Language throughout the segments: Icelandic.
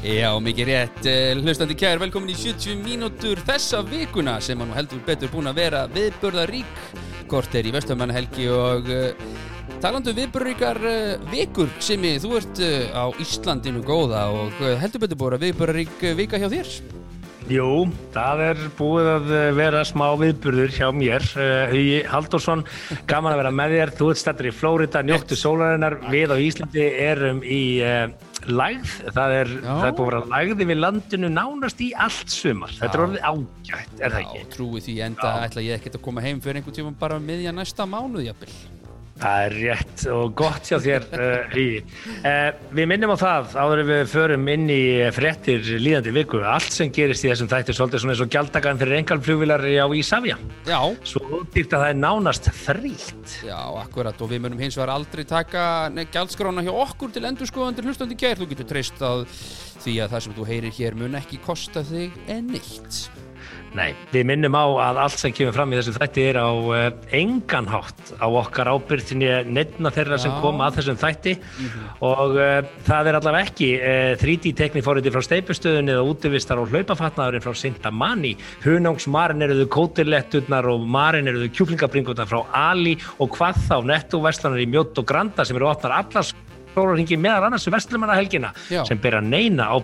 Já, mikið rétt, eh, hlustandi kær, velkomin í 70 mínútur þessa vikuna sem hann heldur betur búin að vera viðbörðarík Kort er í Vesturmannahelgi og uh, talandu um viðbörðaríkar uh, vikur sem þú ert á Íslandinu góða og heldur betur búin að viðbörðarík vika hjá þér Jú, það er búið að vera smá viðburður hjá mér. Uh, Hugi Haldursson, gaman að vera með þér. Þú ert stættur í Flórida, njóttu sólarinnar. Við á Íslandi erum í uh, lægð. Það er, það er búið að vera lægði við landinu nánast í allt sumar. Þetta er orðið ágætt, er það Já, ekki? trúi því enda ætla ég ekkert að koma heim fyrir einhvern tíma bara miðja næsta mánuð jafnvel Það er rétt og gott hjá þér, uh. Uh, við minnum á það, áður við förum inn í fréttir líðandi viku. Allt sem gerist í þessum þættir svolítið svona eins og gjaldtakan fyrir engalflugvilar á Ísafja. Já, Svo dýrt að það er nánast þrýlt. Já, akkurat og við munum hins vegar aldrei taka gjaldskrána hjá okkur til endurskoðandir hlustandi kær, þú getur treyst að því að það sem þú heyrir hér mun ekki kosta þig en neitt Nei, við minnum á að allt sem kemur fram í þessu þætti er á uh, enganhátt á okkar ábyrðinni nefna þeirra sem Já. koma að þessum þætti. Og uh, það er allavega ekki uh, 3D teknifóriti frá steipustöðunni eða útivistar og hlaupafatnaðurinn frá Sintamani, hunangsmarin eruðu kótirletturnar og marin eruðu kjúklingabringurnar frá Ali. Og hvað þá nettoveslanar í Mjótt og Granda sem eru opnar allar skólarhingi meðal annars vestlumanna helgina Já. sem bera neina á,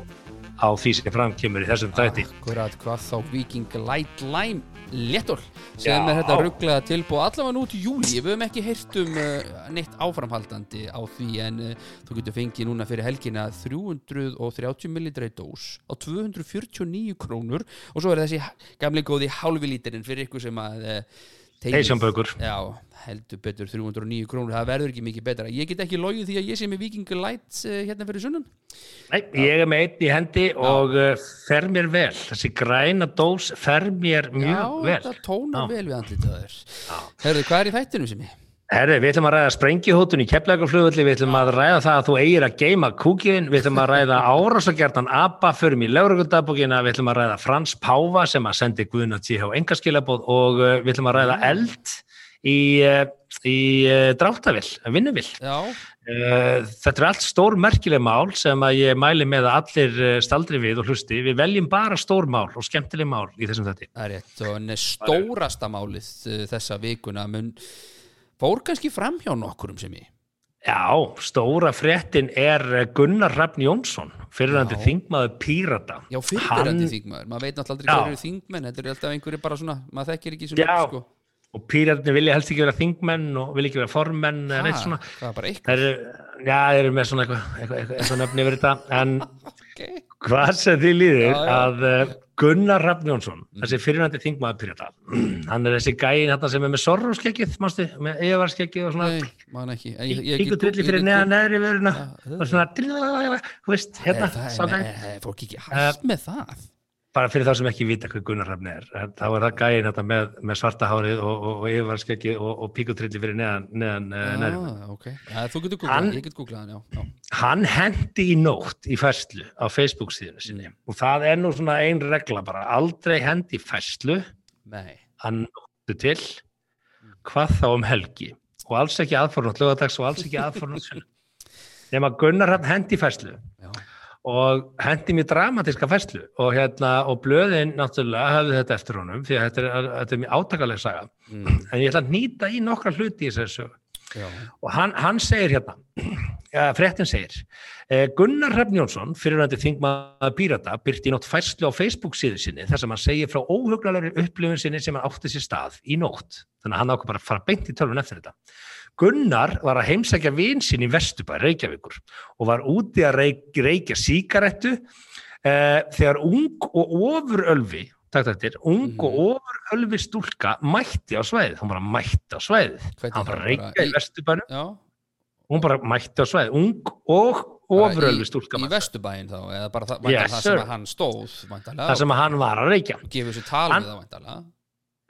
á því sem framkemur í þessum þætti. Akkurat hvað þá Viking Light Lime Léttól sem Já. er þetta rugglaða tilbúð allavega nú til júli við höfum ekki heyrt um uh, neitt áframhaldandi á því en uh, þú getur fengið núna fyrir helgina 330 millilitra í dós á 249 krónur og svo er þessi gamli góði hálfi lítirinn fyrir ykkur sem að uh, Heysjónbökur. Já, heldur betur 309 krónur, það verður ekki mikið betra ég get ekki logið því að ég sé með Viking Light uh, hérna fyrir sunnan Nei, ég er með einn í hendi og uh, fer mér vel. Þessi græna dós fer mér mjög Já, vel. þetta tónar Já. vel við andlitað þér Herðu, hvað er í þættinu sem ég? Herri, við ætlum að ræða sprengjuhótun í keflækarflugulli, við ætlum að ræða það að þú eigir að geima kúkiðin, við ætlum að ræða árásagjartan ABBA, förum í lögregundabókina, við ætlum að ræða Frans Páfa sem að sendi Guðna T.H. engaskilabóð og við ætlum að ræða eld í, uh, í uh, dráttavill, vinnuvill. Þetta er allt stór merkileg mál sem að ég mæli með að allir staldri við og hlusti. Við veljum bara stór mál og skemmtileg mál í þessum þetta. En fór kannski fram hjá nokkurum sem ég Já, stóra fréttin er Gunnar Hrafn Jónsson, fyrirhandi Já. þingmaður Pírata. Já, fyrirverandi Hann- þingmaður, maður veit náttúrulega aldrei hverju eru þingmenn þetta er alltaf einhverju bara svona, maður þekkir ekki svona Já. sko. Og Píratinni vilja helst ekki vera þingmenn og vilja ekki vera formenn eða neitt svona. Það er eru, já, það eru með svona eitthvað, eitthvað, eitthvað, eitthvað nöfni yfir þetta. En okay. hvað sem því líður Já, já. að uh, Gunnar Hrafn Jónsson, þessi fyrirhandi þingmaður Pírata, hann er þessi gæin hérna sem er með sorróskeggið, mástu, með eðavarskeggið og svona. Nei, man ekki. Gú- trilli fyrir neða neðri vöruna Já, og svona, þú veist, hérna, Eh, það er, er fólk ekki hægt með það bara fyrir þá sem ekki vita hvað Gunnar Hrafn er. Þá er það gæin þetta með, með svarta hárið og, og, og yfirvarskeggi og, og píkutrilli fyrir neðan, neðan neðri. ah, okay. ja, Þú getur googlað, ég get googlað já, já. Hann hendi í nótt í færslu á Facebook síðinu sinni. Og það er nú svona ein regla bara, aldrei hendi í færslu Nei, að nóttu til hvað þá um helgi. Og alls ekki aðfornátt lögadags og alls ekki aðfornátt nema Gunnar Hrafn hendi í færslu. Já, og hendi mér dramatíska fæslu og hérna og blöðin náttúrulega hafði þetta eftir honum því að þetta er, er mjög átakaleg saga. Mm, en ég ætla að nýta í nokkra hluti í þessu. Já. og hann, hann segir hérna ja, fréttin segir eh, Gunnar Hrafn Jónsson, fyrirvændi þingmaður Pírata, byrti í nótt fæslu á Facebook síðu sinni þar sem hann segir frá óhugnalegri upplifun sinni sem hann átti sér stað í nótt þannig að hann ákvað bara fara beint í tölvun eftir þetta Gunnar var að heimsækja vin sinn í Vesturbæ, Reykjavíkur og var úti að reykja síkarettu eh, þegar ung og ofurölvi takt eftir, ung og ofurölvi stúlka mætti á svæðið. Hún bara mætti á Hvernig hann bara reykja í í- Vesturbænum. Já. hún bara mætti á svæðið, ung og ofurölvi stúlka Í manstu. Vesturbæinn þá, eða bara það, Yes, það sem hann stóð það sem hann var að reykja. gefur sér tal við það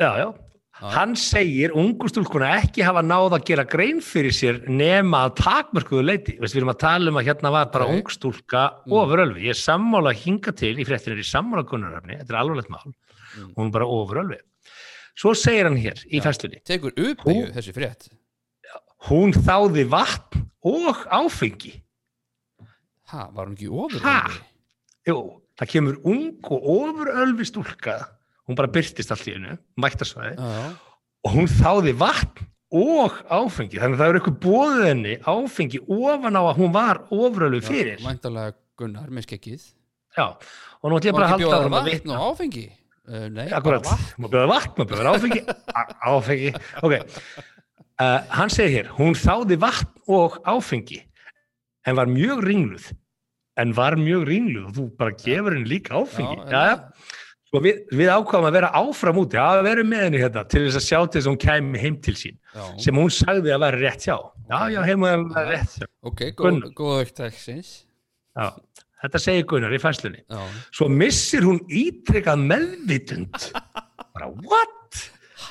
já, já. Hann segir ungu stúlkuna ekki hafa náð að gera grein fyrir sér nema að takmörkuðu leiti Vist, við erum að tala um að hérna var bara Ok. ung stúlka Mm. ofurölvi ég sammála hinga til í fréttinir í sammála gunnaröfni, þetta er alvarlegt mál Mm. hún bara ofurölvi svo segir hann hér í Já. festunni Tekur uppeyju þessi frétt hún þáði vatn og áfengi Ha, var hún ekki ofur Ha? Jú, það kemur ung og ofurölvi stúlka hún bara byrtist allt í hennu, mættasvæði. Já, og hún þáði vatn og áfengi, þannig að það er eitthvað bóðið henni áfengi ofan á að hún var ofurölvi fyrir, já, væntanlega Gunnar með skekkið og nú ætlum ég bara að halda að vatn og áfengi? Uh, Nei, Akkurat, maður bjóða vatn, maður bjóða áfengi? Áfengi, ok. Uh, hann segir hér, hún þáði vatn og áfengi en var mjög ringluð. En var mjög ringluð og þú bara gefur henni líka áfengi. Já, já, já, Sko við, við ákvaðum að vera áfram úti, að vera með henni hérna til þess að sjá til þess að hún kæmi heim til sín Já, sem hún sagði að vera rétt hjá. Já, já, heim að vera rétt hjá. ok, Gunnar. góð, góð aukt dagsins Já, þetta segir Gunnar í fæslunni. Já, Svo missir hún ítrekkað meðvitund. Bara, what?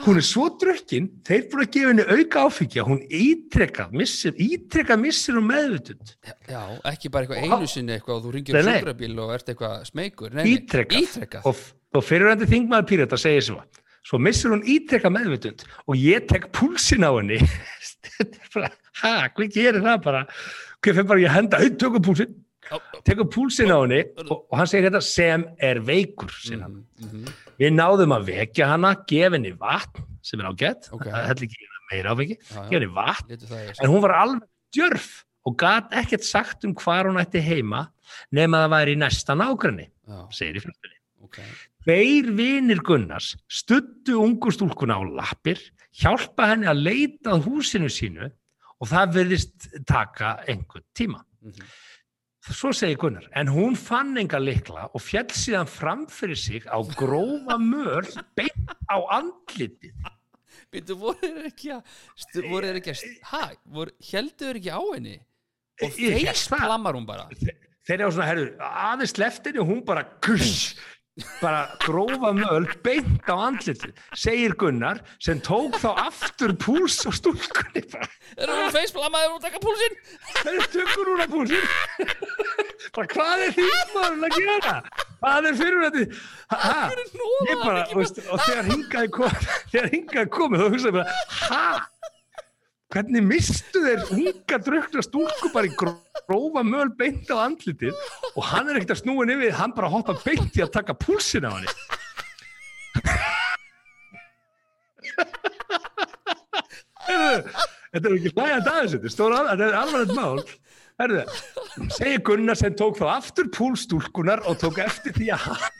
Hún er svo drukkin, þeir búin að gefa henni auka áfengi að hún ítrekkað, missir, ítrekkað missir hún meðvitund. já, ekki bara eitthvað Og- einu sinni eitthvað og þú ringir um sjúkrabíl og ert eitthvað nei, Ítrekkað. Og, fyrirvændi þingmaður Pírata segir svo, svo missir hún ítrekkað meðvitund og ég tek púlsin á henni. Ha, hvað gerir það bara? Hvað fyrir bara ég henda, tökum púlsin, tekur púlsin á henni og, og hann segir þetta sem er veikur mm. mhm. við náðum að vekja hana gefa henni vatn sem er ágætt Ok. það held ekki meira áfengi, gefa henni vatn en hún var alveg djörf og gat ekkert sagt um hvar hún ætti heima nema það væri í næsta Já, segir í fjöldunni ok Tveir vinir Gunnars stuttu ungu stúlkuna á lappir, hjálpa henni að leita húsinu sínu og það verðist taka einhvern tíma. Mhm. Svo segir Gunnar, en hún fann enga likla og fjall síðan fram fyrir sig á grófa möl beint á andlitið. Býttu, voru þeir ekki að voru þeir ekki að, hæ, voru, heldur þeir ekki á henni og það. plammar hún bara Þeir eru svona, herru, aðeins leftinni og hún bara kuss, bara grófa möl beint á andlitið, segir Gunnar sem tók þá aftur púls á stúlkunni bara. Þeir eru feist plammaður og taka púlsinn Það tökur hún að púlsinn. bara hvað er þingmaðurinn að gera? Hvað er fyrir þetta? Ha, ég bara, veist, og þegar hingaði komið, þegar hingaði komið, þá hugsaði bara, ha? Hvernig mistu þeir unga drukna stúlku bara í gró- grófa möl beint á andlitið og hann er ekkert að snúa nefið, hann bara hoppa beint í að taka á henni. Heyrðu, Þetta er ekki hlægjandi aðeins, þetta er alvarlegt mál. Herðu, segir Gunnar sem tók þá aftur púlstúlkunar og tók eftir því að hann,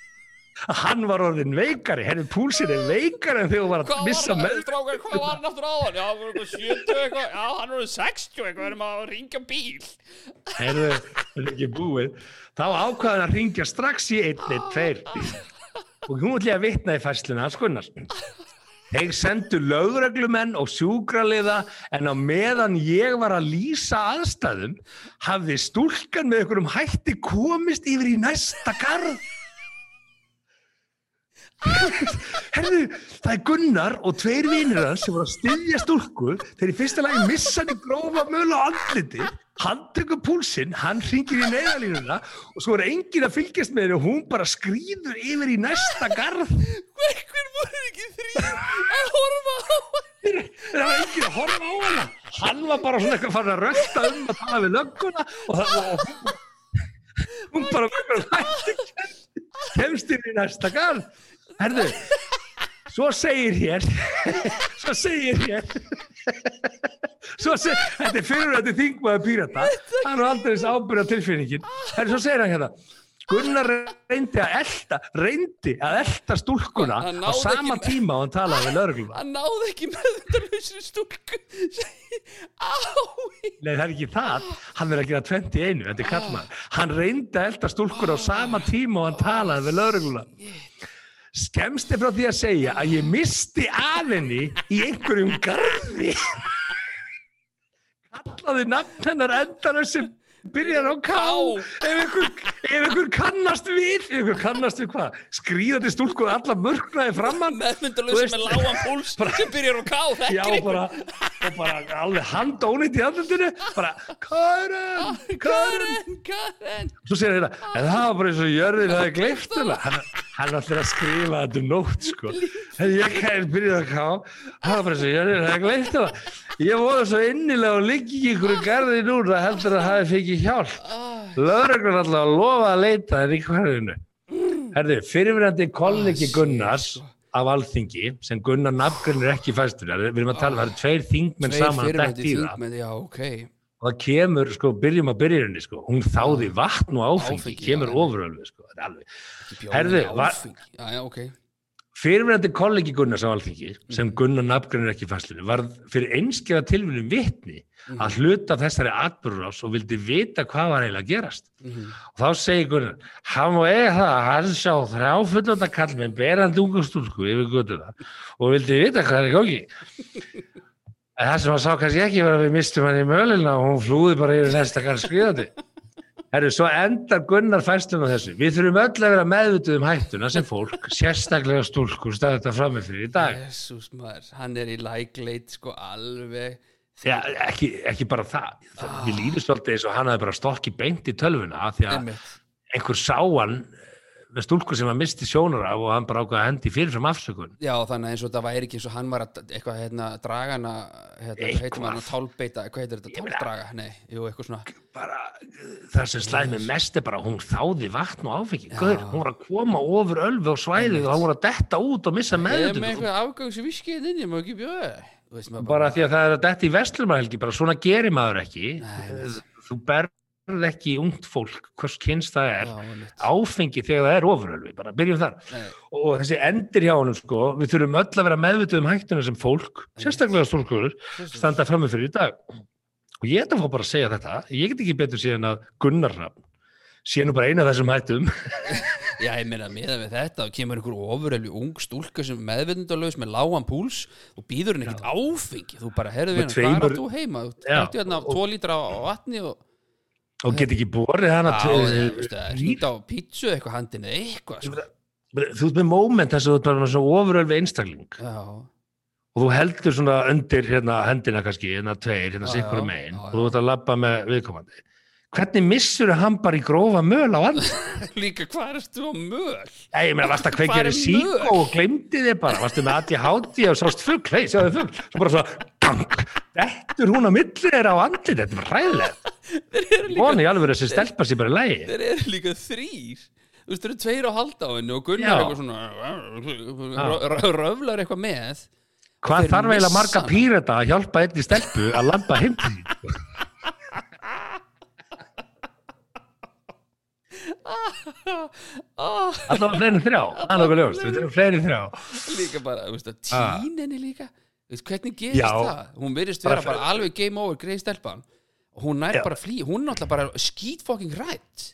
hann var orðin veikari. Herðu, púlsin er veikari en þegar þú var að Hvað missa með. það, hvað var hann aftur á hann? Já, það var eitthvað 70 eitthvað, já, hann var 60 eitthvað, erum að ringja bíl. Herðu, þetta er ekki búið. Þá ákvaðan að ringja strax í 112. Og hún ætli að vitna í færsluna hans Gunnars. Þeir sendu lögreglumenn og sjúkraliða en á meðan ég var að lýsa aðstæðum hafði stúlkan með einhverjum hætti komist yfir í næsta garð. Herðu, það er Gunnar og tveir vinir hans sem voru að styðja stúlku. Þegar í fyrsta lagi missa hann í grófa möl á andliti. Hann tekur púlsinn, hann ringir í neðalínuna og svo er enginn að fylgjast með henni og hún bara skrýður yfir í næsta garð. Hver voru ekki þrý að horfa á hann? það var enginn að horfa á hana. Hann var bara svona eitthvað farin að rölda um að tala við lögguna og, það, og hún, bara verður hætti kemst inn í næsta garð herðu svo segir hér svo segir hér svo segir þetta er fyrir þetta þingmaður pírata hann er aldrei ábyrða tilfinningin herðu svo segir hann hérna Gunnar reyndi að elta reyndi að elta stúlkuna á sama tíma og hann talaði við lögregluna Hann náði ekki með þetta lausri stúlku. Ái. Nei, það er ekki það. Hann er að gera 21, þetta er kallmaður. Hann reyndi að elda stúlkur á sama tíma og hann talaði við laurugluna. Skemst er frá því að segja að ég misti af henni í einhverjum garði. Kallaði nafn hennar endar sem byrjar á K. Ef ykkur kannast við ef ykkur kannast við hvað? Skrýðandi stúlku og alla mörgnaði framann meðmyndalösa Þú veist- með lágan púls sem byrjar á ká, já bara, og bara alveg handónýtt í andlutinu bara Karen, Karen. Karen, Karen. Svo segir hérna, en það var bara eins og Jörðin það er gleift hann, hann ætlir að skrifa þetta um nótt sko. en ég kæði byrjuð að ká það var bara eins og Jörðin það er gleift ég voru svo innilega og liggi í ykkur garði núna heldur að það hafi fengið hjálp lögreglun alltaf að lofa að leita en í hverjunu herði, fyrirverandi kollegi Gunnars af alþingi sem Gunnar nafngrunir ekki fæstur við erum að tala um það eru tveir þingmenn Tveir saman að dætt í það já, ok og það kemur, sko, byrjum að byrjurinni sko. hún þáði vatn og áfengi, Áfengi, kemur já. ofurölvi sko. Þetta er alveg. Ekki með var-. Já, já, ok fyrirverandi kollegi Gunnars á alþingi sem Mhm. Gunnar nafngrunir ekki fæslunni var fyrir einskjara tilvinnum vitni Mhm. að hluta þessari atbyrðurás og vildi vita hvað var eiginlega að gerast Mhm. og þá segir Gunnar hann má eiga það að hann sjá þrjá fullönda kallmenn berandi unga stúlku yfir göttuna og vildi vita hvað er í gangi en það sem hann sá kannski ekki var að við mistum hann í mölina og hún flúði bara yfir næsta kann skriðandi Herru, svo endar Gunnar fæslun á þessu. Við þurfum öll að vera meðvituð um hættuna sem fólk, sérstaklega stúlkur, staði þetta frammi fyrir í dag. Jésús maður, hann er í lækleit sko alveg Já, ekki, ekki bara það. Við líðum svolítið eins og hann hafi bara stokki beint í tölvuna því að einhver sá hann með stúlkur sem hann misti sjónar af og hann bara ákvað að hendi fyrirfram afsökun. Já, þannig eins og þetta væri ekki eins og hann var að eitthvað hérna draga hana hérna, heitir maður nú, tálbeita, hvað heitir þetta, táldraga? Nei, jú, eitthvað svona. Bara það sem slæmi mest er bara að hún þáði vatn og áfengi. Hún var að koma ofur ölfi á svæðið og hann voru að detta út og missa Ég er með eitthvað afgangsviskið inn, ég má ekki bjóða. Bara því að það er að detta í vestlumælgi bara svona gerir maður ekki. Þú berð ekki ungt fólk hvers kynst það er Já, áfengi þegar það er ofurölvi bara byrjum þar. Nei. og þessi endir hjá honum sko við þurfum öll að vera meðvituð um hættuna sem fólk sérstaklega stúlkur standa frammi fyrir í dag. Og ég ætla að fá bara að segja þetta ég get ekki betur síðan að Gunnar Hrafn sé nú bara eina af þessum hættum. Já, ég meina miða við þetta og kemur einhver ofurelvi ung stúlka sem meðvendundalös með lágan púls og býður henni ekkert áfengi. Þú bara, herðu Með við hvað er þú heima þú hættu hérna 2 lítra á vatni og og get ekki til- þú veist, hýta á pítsu eitthvað handinu eitthvað sko. þú ert með moment þess að þú ert bara svona ofurölvi einstakling. Já, og þú heldur svona undir hérna hendina kannski, hérna tveir, hérna sikkur megin. og þú ert að labba með viðkomandi. Hvernig missur hann bara í grófa möl á andl? líka hvað erst þú á möl? Nei, ég meina, varst að kveikja þér síkó möl? og glemdi þið bara, varstu með aðti háti og sást fugg, hei, sjáðu fugg svo bara svona, gang, dettur hún á milli þeirra á andli, þetta er bara hræðilegt. Voni alveg þessi stelpa sér bara lægi Þeir eru líka þrýr Þú veist, þeir eru tveir á halda á henni og. Gunnar eitthvað svona rö- rö- röflar eitthvað með. Hvað þarf eiginlega marga pírata að hjálpa einni stelpu að lampa heim til sín ah, allavega fleiri þrjá, er erum fleiri þrjá. Líka bara, þú veist, að tín henni líka hvernig gerist Já. það? Hún verðist vera bara alveg game over greið stelpan og hún nær Já. bara flý hún er náttúrulega bara skít fucking rætt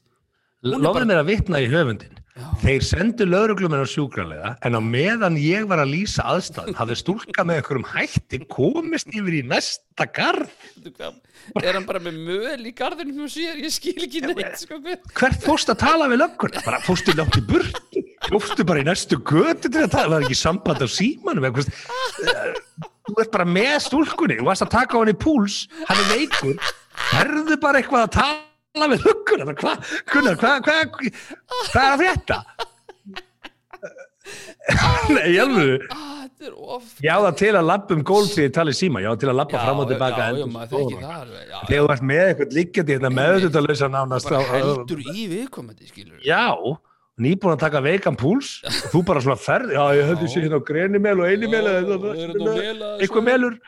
Hún Lofðu bara- mér að vitna í höfundin. Já. Þeir sendu lauruglumenn á sjúkralega en á meðan ég var að lýsa aðstæðan hafði stúlka með einhverjum hætti komist yfir í næsta garð. Er hann bara með möl í garðinu hjá sér? Ég skil ekki neitt sko, hver- Hvert fórst að tala við lögguna? Bara fórstu langt í burtu? Fórstu bara í næstu götu til að tala? Var ekki samband á símanum? eða hvað? Þú ert bara með stúlkunni og varst að taka á hann í púls, hann er veikur. Herðu bara eitthvað að tala lögguna? Bara, Hvað, Gunnar, hvað, hvað, hvað er að frétta? Nei, ég alveg. Ah, þetta Ég á það til að labba um gólf því ég tali síma, ég á til að labba fram og tilbaka Já, já, endur það Já, Þegar þú ert með eitthvað liggjandi hérna meðututalösa nánast bara heldur í viðkomandi skilur Já, nýbúin að taka veikan púls þú bara svona ferð, já ég höfði sér hérna á grenimel og einimel Já, eða er þetta á vel að- eitthvað melur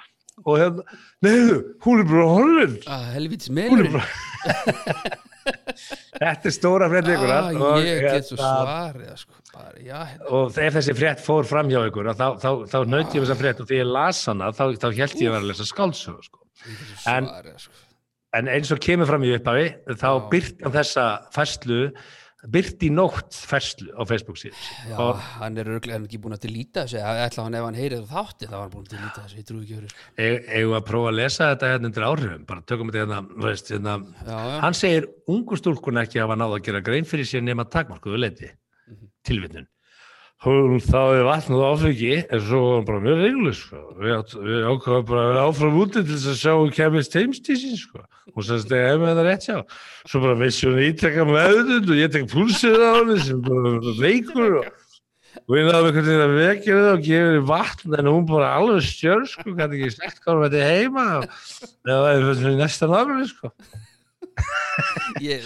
og hérna, neðu, hún er bara horfinn ah, helvits melurinn bara Þetta er stóra frétt ykkur ah, ég get svo svarið sko. bara, já, hérna. og ef þessi frétt fór fram hjá ykkur þá, þá, þá naut ég þessa frétt og því ég las hana þá, þá held ég að vera að lesa skáldsögu sko. En- sko. en eins og kemur fram í upphafi þá byrti hann þessa fæslu byrti nótt ferslu á Facebook síðan Já, og hann er örglega ekki búin að delýta þessu. Ætla hann ef hann heyrið þátti þá var hann búin að delýta þessu, ég trúi ekki fyrir sko. e- eigum við að prófa að lesa þetta hérna undir áhrifum. Bara tökum þetta hérna, hérna. Hann segir ungu stúlkun ekki hafa náð að gera grein fyrir sér nema takmarkuðu leiti Mhm. tilvittun hún þáði vatn og áfengi en svo var hann bara mjög reynlu sko. við, við ákvaðum bara að vera áfram úti til þess að sjá hún kemist heimstísin sko. hún sagðist að ef með það rétt sjá svo bara vissi hún ítrekka meðund og ég tek púlsið á henni sem bara veikur og og ég náðu einhvern veginn að vekja það og gefa henni vatn en hún bara alveg stjör sko, kannski ekki slegt hvað hún veitir heima og það fyrir næsta nágrunni sko ég,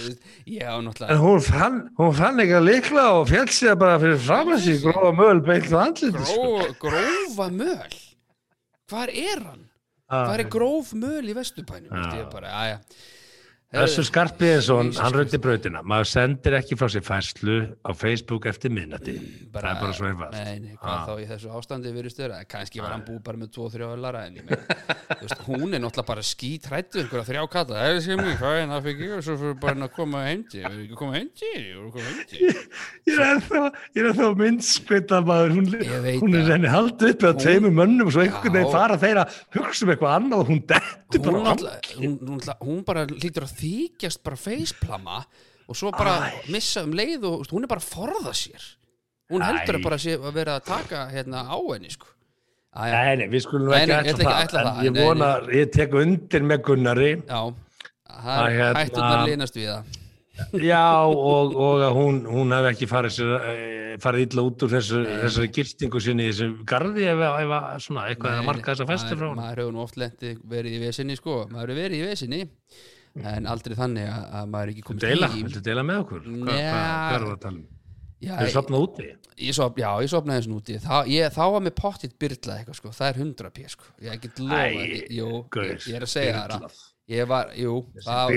ég á En náttúrulega hún fann, hún fann ekki að likla og fjall sér bara fyrir fram að sig grófa möl beint á andliti sko. gró, grófa möl hvar er hann? Ah, hvar er gróf möl í vesturbænum? Já. Veist ég bara, aðja Þessu Skarpiðinsson, Jesus hann rauti brautina. Maður sendir ekki frá sér færslu á Facebook eftir minnati. Það er bara svo einfalt. Nei, nei, hvað Ah. þá í þessu ástandi virðist vera? Kannski var hann búið bara með 2-3 öllara en ég meina, hún er náttúrulega bara skítrættu einhverja þrjá kalla, það er sem ég hvað er það fyrir og svo fyrir bara að koma heimti að koma heimti, að koma heimti Ég er er ennþá myndskvita maður, hún, er henni haldið upp Hún- tveimur mönnum og svo einhvern veginn fara að að þykjast bara faceplama og svo bara missa um leið og veist, hún er bara að forða sér. Hún heldur Æ. að bara sé að vera að taka hérna á henni sko. Æ, Nei, nei, við skulum Nei, ekki nei, ég ætla ekki það, að en ég nei, vona, ég tek undir með Gunnari. Já, það Að er hérna- hættunar linast við það. Já, og, og að hún, hún hef ekki farið, sér, eh, farið illa út úr þessu, þessari gistingu sinni í ef að svona, eitthvað er að marka þessa fæstur frá hún. maður hefur nú oft lenti verið í vesinni sko, maður hefur verið í vesinni en aldrei þannig að, að maður er ekki komið Deila, í viltu deila með okkur? Hvað hva, hva er það að tala um? já, Þau sopnað úti? ég sop, já, ég sopnaði þessu núti þá, ég, þá var mér pottitt byrlað eitthvað sko, það er 100 p sko, ég ég, ég er að segja það ég var, jú,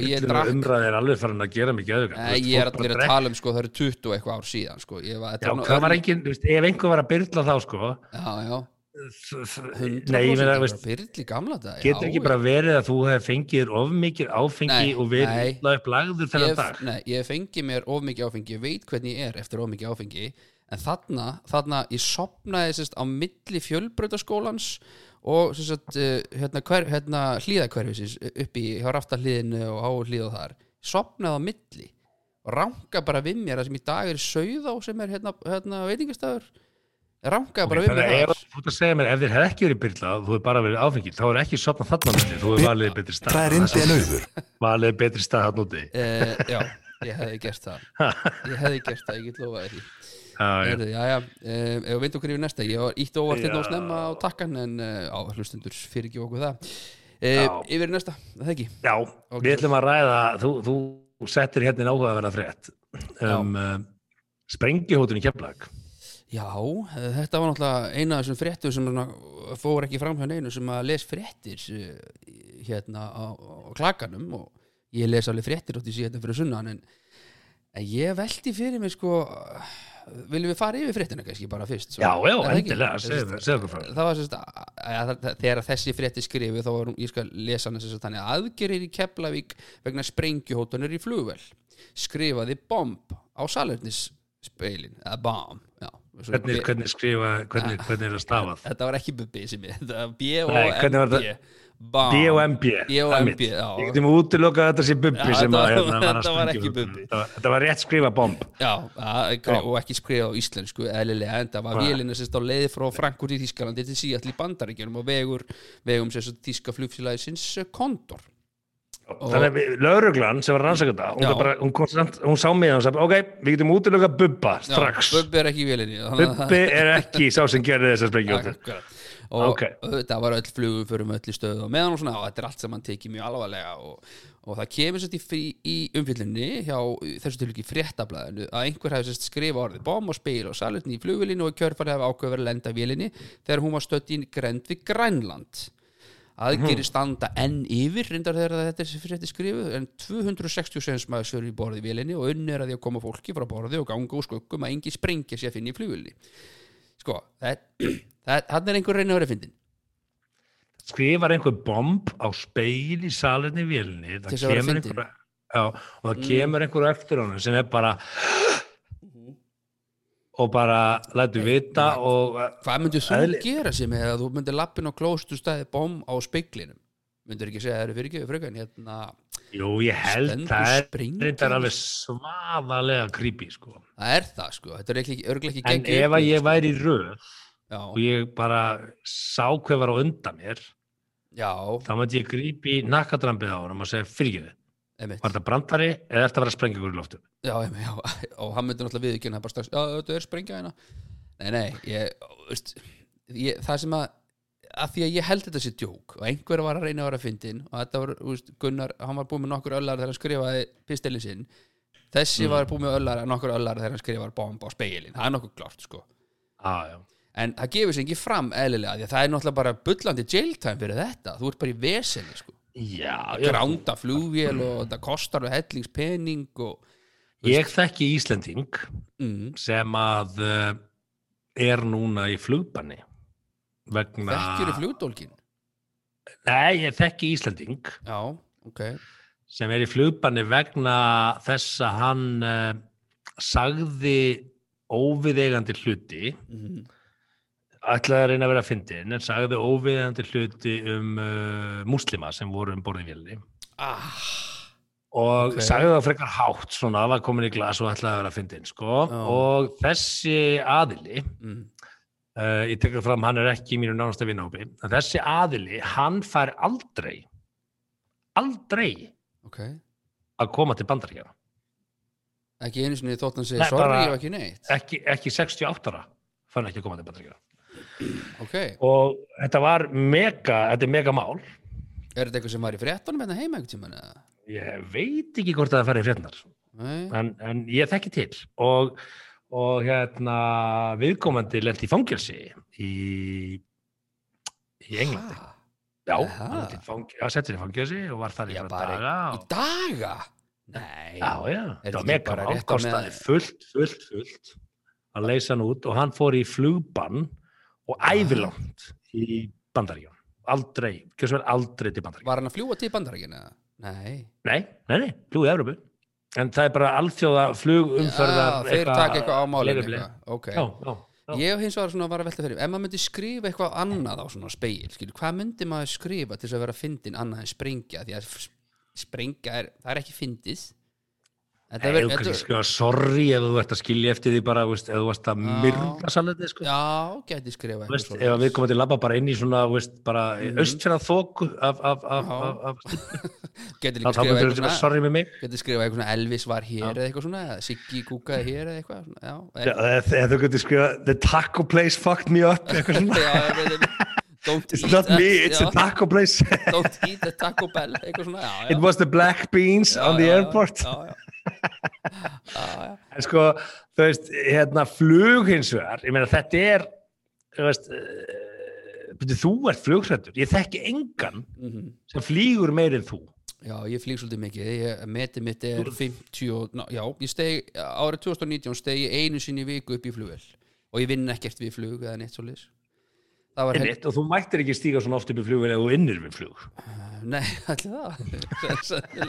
ég drakk. umræði er alveg farin að gera mikið öðvika. Nei, ég er allir að tala um sko, það eru 20 og eitthvað ár síðan sko, ég var, þetta Já, hvað var engin, þú veist, ef einhver var að byrla þá, sko, já, já, þ- þ- 100% nei, ég meina, veist, getur ekki bara verið að þú hef fengið of mikið áfengi Nei, og verið illa upp lagður þennan dag? nei, ég fengi mér of mikið áfengi ég veit hvernig ég er eftir of mikið áfengi en þarna, þarna ég sopnaði sérst á milli fjölbrautaskólans og sérst uh, hérna, hver, hérna hlíðakverfisins upp í hjá raftahliðinu og á hlíð og þar. Sopnaði á milli og ranka bara við mér það sem í dag er sauð á sem er hérna, hérna veitingastafur ranka bara við mér að ef þar þú ert að segja mér, ef þér hefði ekki verið byrlað, þú hefur bara verið áfengi, þá er ekki sopnað þarna úti, þú hefur valið betri stað. Það er indi en auður. Valið betri stað þarna úti. uh, já, ég hefði gert það ég hefði gert það, ég get lofaði því Já, já. Já, já, um, ef við veitum hverju við næsta ég var ítt óvart hérna og snemma á takkan en uh, á hlustundur fyrir ekki okkur það uh, yfir í næsta, er það ekki Já, Ok. við ætlum að ræða, þú, þú settir hérna inn áhugaverða frétt um uh, sprengihótun í Keflag. Já, þetta var náttúrulega eina af þessum fréttum sem fór ekki fram hjá neinu sem að les fréttir uh, hérna á, á klakanum og ég les alveg fréttir átti síðan fyrir sunnan en, en ég velti fyrir mig sko viljum við fara yfir fréttina kannski bara fyrst? Svo, Já, já, endilega, segðu- frá það var sérst að, þegar þessi frétti skrifu þá var ég skal lesa hana sérst þannig að aðgerir í Keflavík vegna sprengjuhótanir í flugvel skrifaði bomb á salernisspilin eða bomb já, Hvernig, hvernig skrifa, hvernig, hvernig er það stafað? þetta var ekki bubbi sem ég þetta var B-O-M-B bomb B-O-M-B. Já. Ég getum útilokað að þetta sé bubbi sem að hérna, þetta var sprengja ekki. Bubbi. Þetta var- rétt skrifa bomb. Já, og ekki skrifa á íslensku eðlilega, en það var vélina sérst á leiði frá Frankfurt í Þískalandi til Seattle í Bandaríkjunum og vegur vegum sérst Þíska flugfélagisins Kondor Þannig að lögreglan sem var rannsakanda, hún, hún, hún sá mig og sagði, ok, við getum útilokað bubba strax. Já, Bubbi er ekki í að- Bubbi er ekki sá sem gerði þessa sprengjótu. Akkurat. og Ok. þetta var öll flugum fyrir með öll í stöðu og meðan og svona, og þetta er allt sem hann tekið mjög alvarlega og, og það kemur sérst í, í umfyllunni hjá þessu tilvíki fréttablaðinu að einhver hefði sérst skrifa orðið bom og spil og salutni í flugvélinu og kjörfarið hefði ákveður að lenda vélinni þegar hún var stödd í grend við Grænland aðgeri standa enn yfir reyndar þegar þetta er frétti skrifu en 266 maður sver í borði í vélinni og unni er að því að koma fólki frá borði og ganga úr skuggum að engi sprengja sér að finna í flugvélni sko, það er einhver reynið að vera fyndin Skrifar einhver bomb á speil í salinni Til það að kemur einhver, Já, og það kemur einhver eftir honum sem er bara og bara lætur vita og Hvað myndir þú Eðli- gera sem eða þú myndir lappin á klóstu stæði bóm á speiklinum myndir ekki segja að það eru fyrir ekki frökan hérna, jú, ég held það er reyndar í- alveg svaðalega creepy sko. það er það sko. Þetta er ekki, örgulega ekki en ef að ég væri í röð já, og ég bara sá hver var á undan mér já, þá myndi ég grípi nakkadrambið á honum og segja fyrirgeðu, einmitt. Var þetta brandari eða eftir að vera ykkur í loftu já, einmitt, já, og hann myndir náttúrulega viðkynna bara strax, já, þetta er sprengja hérna. Nei, nei, ég, veist ég, það sem að að því að ég held þetta sér djók og einhver var að reyna að vera að fyndin og þetta var, veist, Gunnar, hann var búið með nokkur öllar þegar hann skrifaði pistilin sinn. Þessi Mm. var búið með öllar, nokkur öllar þegar hann skrifaði bomb á speilin, það er nokkuð klárt sko. Ah, en það gefur sér ekki fram eðlilega því að það er náttúrulega bara bullandi jail time fyrir þetta, þú ert bara í vesenni sko gránda flugvél og þetta kostar við hellingspening og ég þekki Íslending mm, sem að uh, er núna í flugbanni vegna þekkjur í flugdólkin Nei, ég þekki Íslending já, ok. sem er í flugbanni vegna þess að hann uh, sagði óviðeigandi hluti mm, ætlaði að reyna að vera að fyndin en sagði óviðeigandi hluti um uh, múslima sem voru um borðið vélni ah, og Ok. sagði það frekar hátt svona, var komin í glas og ætlaði að vera að fyndin sko. Já. og þessi aðili mm, uh, ég tekur fram, hann er ekki í mínu nánasta vinnhópi þessi aðili, hann fær aldrei aldrei ok að koma til bandaríkjana ekki einu sinni þótt hann segi Nei, sorry bara- og ekki neitt ekki, ekki 68 ára fann ekki að koma til bandaríkjana ok, og þetta var mega, þetta er mega mál. Er þetta eitthvað sem var í fréttunum hérna heima einhvern tímann eða? ég veit ekki hvort það færi frétnar Nei, en, en ég þekki til. Og, og hérna viðkomandi lent í fangelsi í í Englandi. Ha? já, hann lenti í í fangelsi og var þar í daga í og, daga? Nei, já, já, það var mega mál kostaði fullt, fullt, fullt að leysa hann út og hann fór í flugbann og ævilangt í bandaríjum aldrei, hversu vel aldrei til bandaríjum var hann að fljúa til bandarækina nei, Nei, nei, nei, flug í Evrópu. En það er bara alþjóða flugumferðar Já, þeir taka eitthvað á málinu leigubíl. eitthvað. ok, Já, já, já. Ég hef hins vegar svona var að velta fyrir ef maður myndi skrifa eitthvað annað á svona speil skilur, hvað myndi maður skrifa til þess að vera fyndin annað en sprengja? Því að s- sprengja er, það er ekki fyndið Nei, þú kannski skrifa sorry ef þú ert að skilja eftir því bara, veist, ef þú varst að Já. myrða sannleitið, sko. Já, gæti skrifa Þú Veist, ef við komum til að labba bara inn í svona, veist, bara mm austfjara þóku af, af, af, af, þá líka skrifa eitthvað svona sorry með mig. Gæti skrifa eitthvað svona Elvis var hér eða eitthvað svona eða Siggi kúkaði hér eða eitthvað svona, Já, eða þú getur skrifa the taco place fucked me up, eitthvað svona. já, ekki. Don't It's not that- me, it's já, a taco place. Don't eat the Taco Bell eitthvað svona, It was the black beans Já, on the já, airport. En sko, þú veist, hérna flug hins vegar, ég meina þetta er, þú veist, byrju, þú ert flugrættur, ég þekki engan Mhm. sem flýgur meir en þú. Já, ég flýg svolítið mikið, ég, metið mitt er 50, og- ná, já, ég steg árið 2019 steg ég einu sinni viku upp í flugvel og ég vinn ekkert við flug eða neitt svo Einmitt, og þú mættir ekki stíga svona oft upp í flug ef þú innir við flug. Nei, allir það?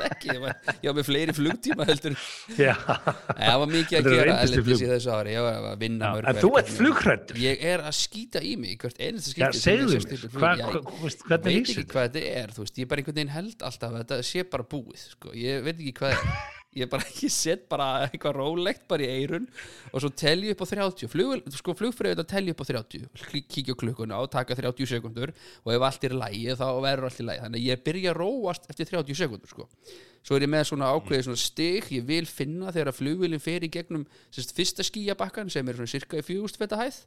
Ekki, ég var, með fleiri flugtíma heldur. Já, Það var mikið að Þetta gera flug. í þessu ári. Ég var að vinna Já, mörg en þú ert flugrættur. Ég er að skýta í mig hvert einasta Já, sem ég segðu mér, Já, hva, veist, Ég hvernig veit ekki hvað þetta er, þú veist, ég bara einhvern veginn held alltaf að þetta sé bara búið, sko, ég veit ekki hvað er ég bara, ég set bara eitthvað rólegt bara í eirun og svo telji upp á 30, Flug, sko flugfröðu þetta telji upp á 30, Klik- kíkja klukkuna og taka 30 sekundur og ef allt er lægi þá verður allt í lægi, þannig að ég byrja að róast eftir 30 sekundur, sko. Svo er ég með svona ákveðið svona stig. Ég vil finna þegar að flugvélinn fer í gegnum sérst, fyrsta skíabakkan sem er svona cirka í 4000 feta hæð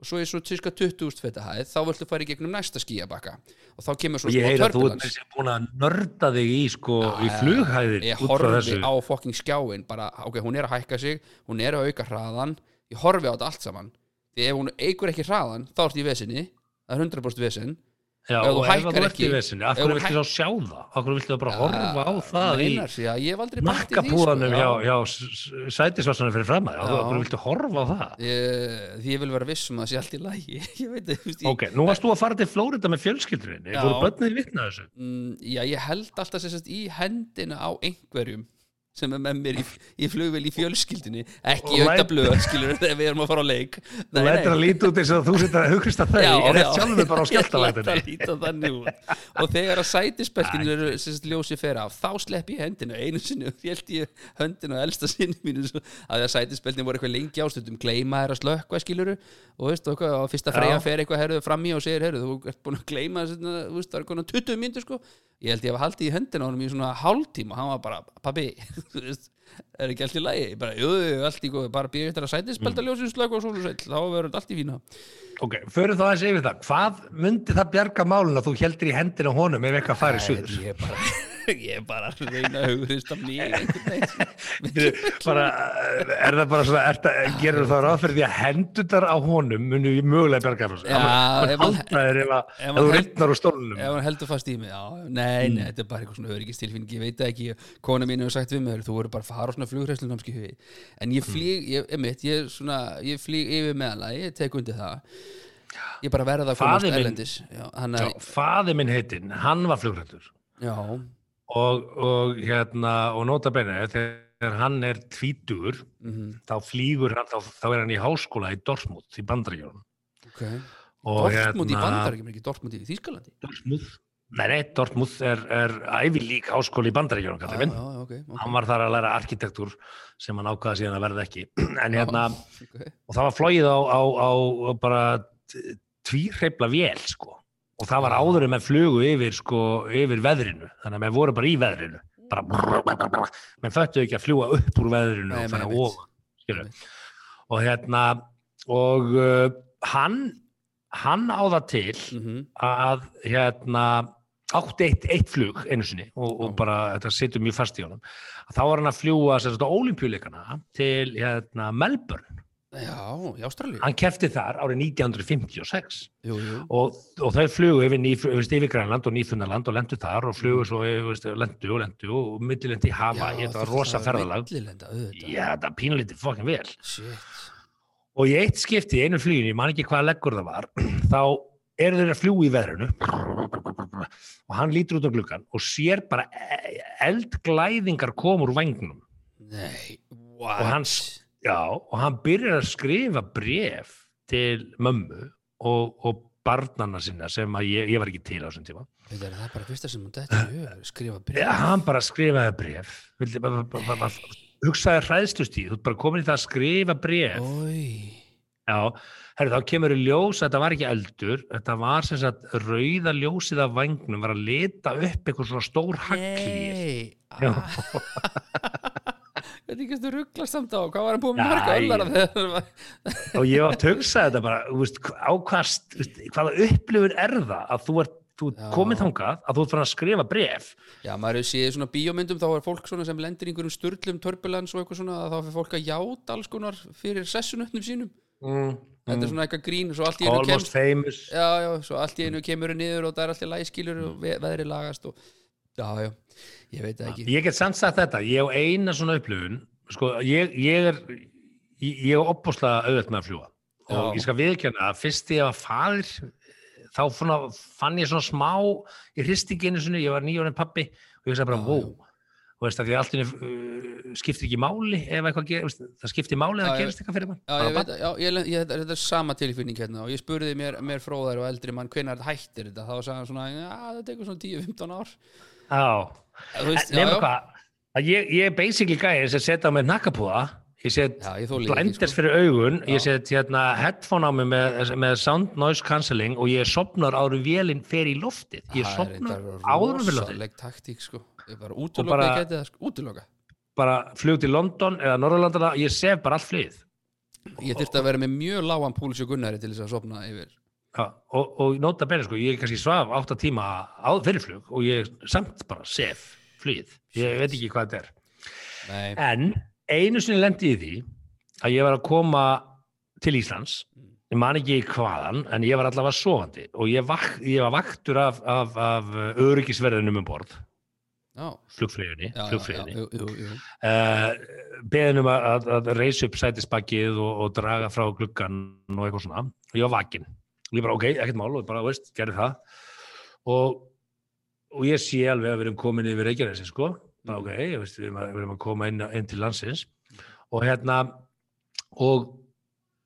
og svo er svo cirka 20.000 feta hæð þá viltu fara í gegnum næsta skíabakka og þá kemur svo Ég smá heyr að þú ert þessi búin að nörda þig í, sko, í Já, flughæðir ég út frá horfi þessu. á fokking skjáin bara, ok, hún er að hækka sig hún er að auka hraðan ég horfi á þetta allt saman. Því ef hún eigur ekki hraðan þá ertu í vesinni það er 100% vesin Já, ef þú hækkar þú ekki- í þú viltu þá sjá það? Af hverju viltu þá bara horfa á það í meinar, í því, sko, hjá, já. hjá sætisvarsanum fyrir fram hverju viltu horfa á það? Því ég vil vera viss um að það sé allt í lagi Ok, nú varst þú að fara til Flórida með fjölskyldurinni, Já. voru börnið vitna þessu? mm, já, ég held alltaf sérst í hendina á einhverjum sem er með mér í, í flugvél í fjölskyldinni ekki í auðvitaðblöð, skilur þegar við erum að fara á leik. Þú lætur að líta út eins og þú sitt að hugrast að Já, er eftir sjálfur bara á út. Og þegar að sætisbeltinu eru ljósi fer af, þá slepp ég hendinu einu sinni og fjellt ég höndinu á elsta sinni mínu. Að því að sætisbeltinu voru eitthvað lengi ástundum gleyma þær að slökka skiluru og veist, og, fyrst að freyja fer eitthvað herðu fram í og segir herðu, þú ert búin að veist, það er konar 20 myndir sko. Ég held ég að haldið í höndinu á honum í svona hálftíma. Og hann var bara, pabbi þú veist, er ekki allt í lagi, Ég bara, jú, allt í góð bara býr eftir að sætisbelta ljósin slökka og svona sæll, þá verður þetta allt í fína. Ok, förum þá aðeins yfir það. Hvað myndi það bjarga málun að þú heldur í hendina honum ef eitthvað farið suður? ég bara, ég er bara að reyna að hugurist af mér bara, er það bara svona, er það, gerur það ráð fyrir því að hendurnar á honum munu mögulega bjarga frá ef að þú reyndnar úr stólunum. ef hann heldur fast í mig, nei, nei, þetta er bara eitthvað svona öryggistilfinning, ég veit ekki. Kona mín hefur sagt við mig, þú voru bara að fara á svona flugræslunámski hugi, en ég flýg ég, ég, svona, ég flýg yfir meðalega, ég tek undir það. Ég bara verða að komast erlendis er, faði minn heitinn, hann var flugrættur já, og, og hérna, og nota bene, þegar hann er tvítugur, mhm, þá flýgur hann, þá, þá er hann í háskóla í Dortmund í Bandaríkjörnum. ok Og Dortmund í hérna- bandarækjum, ekki Dortmund í Þýskalandi Dortmund, nei, nei, Dortmund er, er ævilík háskóli í Bandaríkjörnum, já, kallið minn. já, ok, ok, Hann var þar að læra arkitektúr sem hann ákvaða síðan að verða ekki. En hérna, ok. og það var flóið á, á, á, á bara tvíhreifla vél, sko. Og það var áður en með flugu yfir, sko, yfir veðrinu. Þannig að með voru bara í veðrinu. Bara brr, brr, brr, menn föttu ekki að fljúa upp úr veðrinu Nei, og fara ofan. Og hérna, og uh, hann, hann á það til Mhm, að hérna átti eitt, eitt flug einu sinni og, og bara þetta situr mjög fast í honum þá var hann að fljúa olimpíuleikana til hérna, Melbourne já, í Ástralíu. Hann kefti þar árið 1956 jú, jú, og, og þau flugu yfir, yfir, Grænland og Nýþunarland og lendu þar og flugu svo yfir, lendu og lendu og millilendi í Hawaii, þetta var rosa ferðalag. millilenda, auðvitað, já, þetta pínulítið fokkin vel. Shit. Og í eitt skipti, í einu fluginu, ég man ekki hvaða leggur það var þá eru þeir að fljúa í veðrinu. Og hann lítur út á gluggan og sér bara e- eldglæðingar koma úr vangnum Nei, what? Og hann s- já, og hann byrjar að skrifa bref til mömmu og, og barnana sinna sem að ég, ég var ekki til á þessum tíma. Veit, er það bara fyrsta sem hún dætti hug, skrifa bréf. Ja, hann bara skrifaði bref hugsaði hræðslustíð. Þú ert bara komin í það að skrifa bref Ói, Já, herri, þá kemur í ljós, þetta var ekki eldur, þetta var sem sagt rauða ljósið af vangnum, var að lita upp eitthvað svona stór haglýr. Nei. Já. Þetta er ekki að ruggla samt á Hvað var með Nei. marga öllara þegar það var Og ég var að hugsa þetta bara, veist, á hvað, þú veist, hvaða upplifun er það að þú ert, þú Já. komið þangað, að þú ert farin að skrifa bref. Já, maður hefur séð svona bíómyndum þá er fólk svona sem lendir einhverjum sturlum turbulens og eitthvað svona að þá fyrir fólk að játa alls konar fyrir sessunöfnum sínum Mm. Þetta er svona eitthvað grín og svo allt í einu Almost famous. Já, já, svo allt í einu kemur niður og það er allt í læskilur og ve veðri lagast og já, já, ég veit það ekki. Ég get samt sagt þetta, ég á eina svona upplifun, sko, ég, ég er, ég, er opbúslega auðvelt með að fljúa. Og ég skal viðkjöna að fyrst ég var fadir, þá svona, fann ég svona smá í hristinginu sinni, ég var nýjónin pappi og ég sagði bara, wow, þú veist að því allt uh, skiptir ekki máli ef eitthvað gerist, það skiptir máli að það ég- gerist eitthvað fyrir mann. Já, ég veit, já, ég, ég, þetta, þetta er sama tilfinning hérna og ég spurði mér, mér fróðar og eldri mann hvenær hættir þetta, þá sagði hann svona já, þetta tekur svona 10-15 ár. Já, nefnum hvað, að ég, ég er basically gæði sem setja á mig nakkapúða, ég set já, ég blinders sko. fyrir augun, Já. ég set hérna headphone á mig með, með sound noise cancelling og ég sopnar áður vélinn fer í loftið, ég sopnar áður fyrir loftið, rosaleg taktík sko. Bara útloka, bara- ég geti það sko, bara flug til London eða Norrlandana, ég sef bara allt flýð ég þyrfti að vera með mjög lágan púls og gunnari til þess að sopna yfir Já, og, og nota benni sko, ég kannski svaf átta tíma á fyrirflug og ég samt bara sef flýð, ég veit ekki hvað þetta er. Nei, en einu sinni lendi í því að ég var að koma til Íslands. Ég man ekki hvaðan en ég var allavega sofandi og ég, vak, ég var vaktur af, af, af öryggisverðinum um borð. Jú, jú. Uh, beðin um að, að, að reysa upp sætisbakkið og, og draga frá gluggan og eitthvað svona. Og ég var vakinn og ég bara ok, ekkert mál og bara veist, gerði það. Og, og ég sé alveg að við erum komin yfir Reykjanesi sko. Bara ok, ég veist, við erum að, við erum að koma inn, inn til landsins. Og hérna og,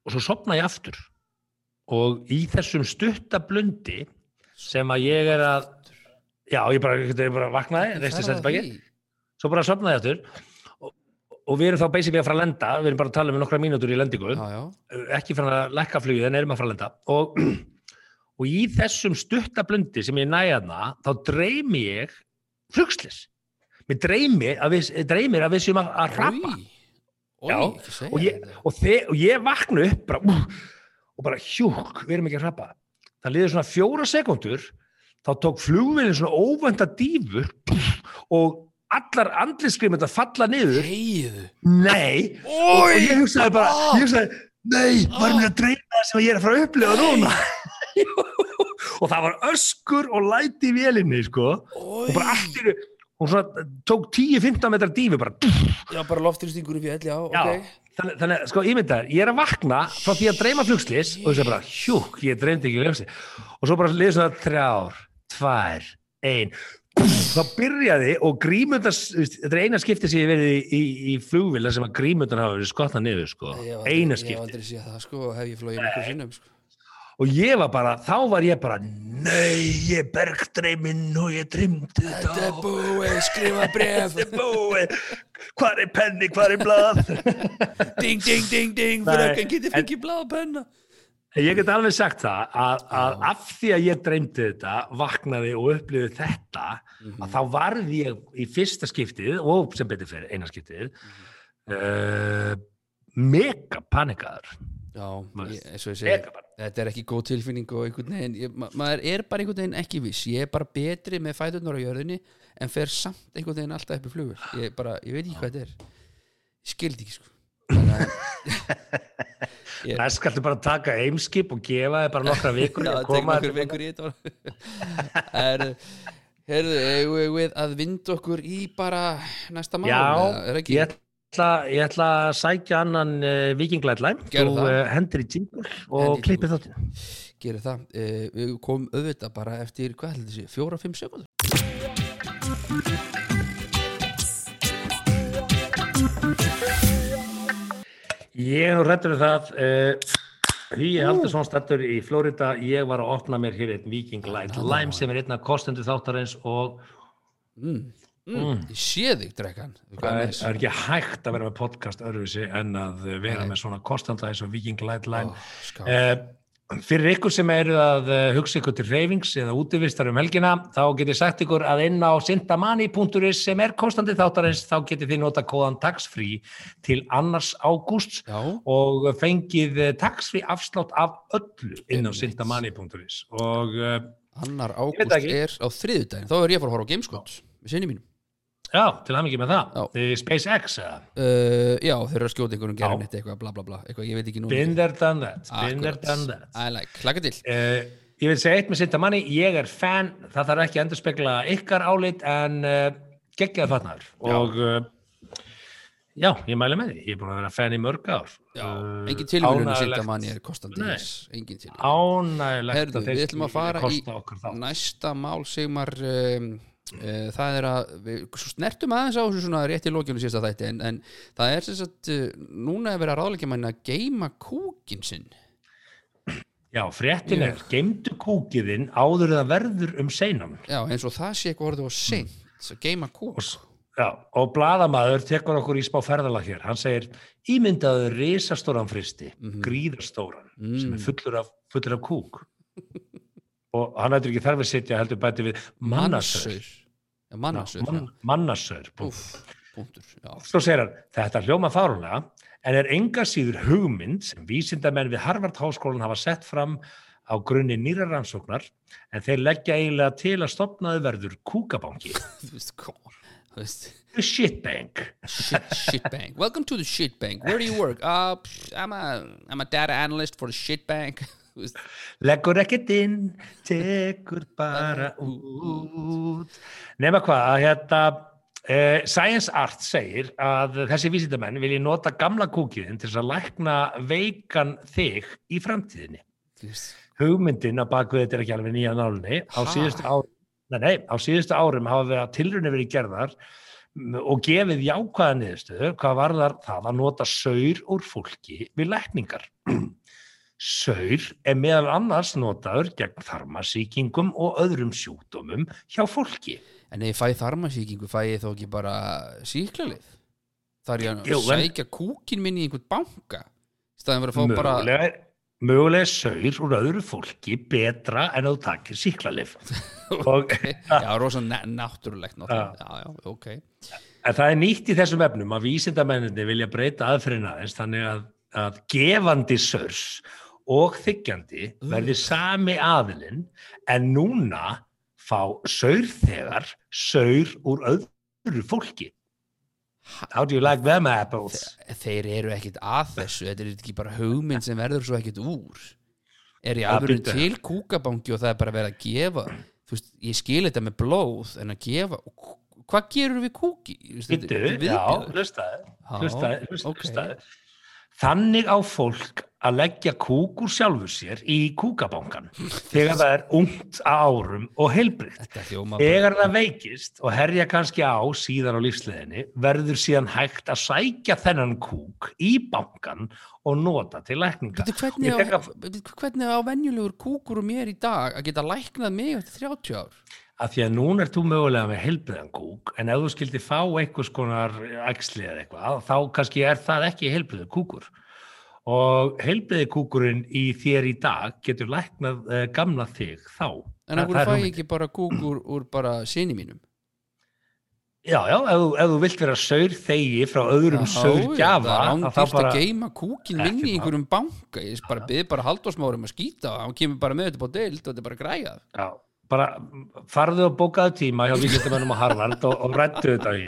og svo sopna ég aftur. Og í þessum stuttablundi sem að ég er að já, ég bara, ég bara vaknaði reisti Ferð að setti baki, svo bara sopnaði ég aftur og, við erum þá basically að fara að lenda við erum bara að tala um nokkra mínútur í lendingu. Já, já. ekki fyrir að lekka flugið en erum að fara að lenda. Og, og í þessum stuttablundi sem ég næðna þá dreymi ég flugslis mér dreymi að við, dreymir að við séum að, að rappa og ég, og, og ég vakna upp bara, og bara hjúk, við erum ekki að rappa það liður svona fjóra sekundur þá tók flugvélinn svona óvænta dífu og allar andliskrim þetta falla niður. Heiðu. nei, og, og ég hugsaði bara ég hugsaði, nei, var mér að dreyma það sem ég er að fara að upplifa núna? Og það var öskur og læti í vélinni sko, og bara í einu- hún svona tók 10-15 metrar dífu bara. Já, bara loftrýstingur í fjöll, já, Já, ok. þannig, þannig sko ímyndaður, ég er að vakna frá því að dreyma flugslis og þess að bara, hjúk, ég dreymdi ekki lefsi og svo bara liður svona þrjár, tvær, ein þá byrjaði og grímundar þetta er eina skipti sem ég verið í, í, í flugvila sem að grímundar hafa verið skotnað niður sko, eina Ég hef skipti aldrei séð það, sko, og hef ég flóið einhver sinnum, sko. og ég var bara, þá var ég bara nei, ég er bergdreyminn og ég dreymdi þetta Þetta er og- búið, skrifa bref. Þetta er búið, hvað er penni, hvað er blað ding, ding, ding, ding, Nei, fröken getur en- fengið blá penna. Ég get alveg sagt það að, að af því að ég dreymdi þetta, vaknaði og upplifði þetta, að þá varði ég í fyrsta skiptið og sem betur fyrir eina skiptið uh, mega panikaður. Já, ég, eins og ég segi, þetta er ekki góð tilfinning og einhvern veginn, ég, ma maður er bara einhvern veginn ekki viss, ég er bara betri með fæturnar á jörðinni en fer samt einhvern veginn alltaf upp í flugur, ég bara, ég veit ekki hvað þetta er, ég skildi ekki, sko. Ég- Það skaltu bara taka eimskip og gefa þið bara nokkra vikur já, koma nokkur vikur í þetta. Er, heyrðu, eigum við við að vinda okkur í bara næsta mál, Já, ég ætla, ég ætla að sækja annan uh, vikinglætlæm. Gerðu Þú uh, hendur í jingle og klippið þáttinn. gerir það uh, við komum auðvitað bara eftir hvað heldur þessi, fjóra-fimm sekundur Ég er nú rættur um það uh, Því ég haldur svona stættur í Florida ég var að opna mér hér einn Viking Light Lime sem er einn af kostendu þáttarins og mm. Mm. ég sé þig drekkan það er, er ekki hægt að vera með podcast öðruvísi en að eh, vera Nei. með svona kostanda eins og Viking Light Lime oh, uh, Fyrir ykkur sem eru að uh, hugsa ykkur til reyfings eða útivistar um helgina þá get ég sagt ykkur að inn á sintamani.is sem er kostandi þáttarins þá getið þið nota kóðan tax-free til annars ágúst og fengið eh, tax-free afslátt af öllu inn á sintamani.is og uh, annar ágúst er á þriðudaginn þá er ég að fara að horfa á Gameskot með sinni mínum já, til ekki með það. SpaceX eða? Uh, já, þeir eru að skjóta einhvern Já. gerðin eitthvað bla bla bla, eitthvað, ég veit ekki been there, done that Akkurat. done that. I like, hlaka til. Uh, ég vil segja eitt með sintamani ég er fan, það þarf ekki að endur spekla ykkar álit en uh, geggjað fatnaður og já, ég mæli með því. Ég er búin að vera fan í mörg ár. Já, engin tilvílun að ánægjulegt- sýta manni er kostandi Nei. þess, engin tilvílun ánægilegt Herðu, að þeir við ætlum að fara í kosta okkur þá næsta mál Sigmar um, uh, það er að við snertum aðeins á þessu svona rétt í lókjunu síðasta þætti en, en það er sem sagt uh, núna er verið að ráðleikja manni að geima kúkin sinn. Já, fréttin er, geimdu kúkiðinn áður en það verður um seinan. Já, eins og það sé eitthvað orðið og seint að geima kúk. Og, já, og bladamaður tekur okkur í spá ferðalag hér. Hann segir, ímyndaður risastóran fristi, Mhm. gríðarstóran Mm. sem er fullur af, fullur af kúk og hann hættur ekki þarf að sitja heldur bæti við mannasaur mannasaur Man, mannasaur Svo segir hann, þetta hljóma fárunlega en er enga síður hugmynd sem vísindamenn við Harvard háskólan hafa sett fram á grunni nýra rannsóknar en þeir leggja eiginlega til að stopnaði verður kúkabanki. Þú veist, veist. The Shit Bank. Shit, shit bank. Welcome to the shit bank. Where do you work? Uh, I'm, a, I'm a data analyst for the shit bank leggur ekkert inn tekur bara út. nema hvað að hérna eh, Science Art segir að þessi vísindamenn vilji nota gamla kúkiðin til að lækna veikan þig í framtíðinni. Veist hugmyndin að baku þetta er ekki alveg nýja nálunni. Á síðustu, árum, nei, nei, á síðustu árum hafa tilrunni verið gerðar og gefið jákvæða niðurstöðu hvað varðar það að nota saur úr fólki við lækningar. Saur er meðal annars notaður gegn þarmasíkingum og öðrum sjúkdómum hjá fólki. En ef ég fæ þarmasíkingu, fæ ég þá ekki bara síklarlið? Það er ég að sækja kúkin minn í einhvern banka Mögulega mögulega er saur úr öðru fólki betra en að þú takir síklarlif. og, Já, rosa na- náttúrulegt náttúrulegt. Já, já, ok En það er nýtt í þessum efnum að vísindamenninni vilja breyta aðferðin aðeins þannig að, að gefandi sörs og þykjandi verði sami aðilinn en núna fá saurþegar saur úr öðru fólki. How do you like them apples? Þeir eru ekkit að þessu Þetta er ekki bara hugmynd sem verður svo ekkit úr Er í Ja, alveg til kúkabanki og það er bara verið að gefa Þú veist, ég skil þetta með blóð en að gefa Hvað gerur við kúki? Er já, hlustaði, hlustaði, hlustaði. Þannig á fólk að leggja kúk úr sjálfur sér í kúkabankan þegar það er ungt á árum og. Þetta bara Þegar það veikist og herja kannski á síðan á lífsleðinni verður síðan hægt að sækja þennan kúk í bankan og nota til lækninga. Bíddu, hvernig, Ég hvernig á venjulegur kúkur og mér í dag að geta læknað mig eftir 30 ár? Af því að núna er þú mögulega með heilbriðan kúk en ef þú skildi fá einhvers konar æxli eða eitthvað, þá kannski er það ekki heilbriðu kúkur. Og heilbriði kúkurinn í þér í dag getur læknað uh, gamla þig þá. En Það- er fæ ég ekki bara kúkur úr bara sinni mínum? Já, já, ef, ef þú vilt vera saur þegi frá öðrum saur það er að bara... að geima kúkin minn í einhverjum banka ég bara byrði bara halldórsmárum að skýta og hann kemur bara með þetta på deild og þetta er bara græjað Já, bara farðu og bókaðu tíma hjá vísindamennum á Harvard og, og rættu þetta í.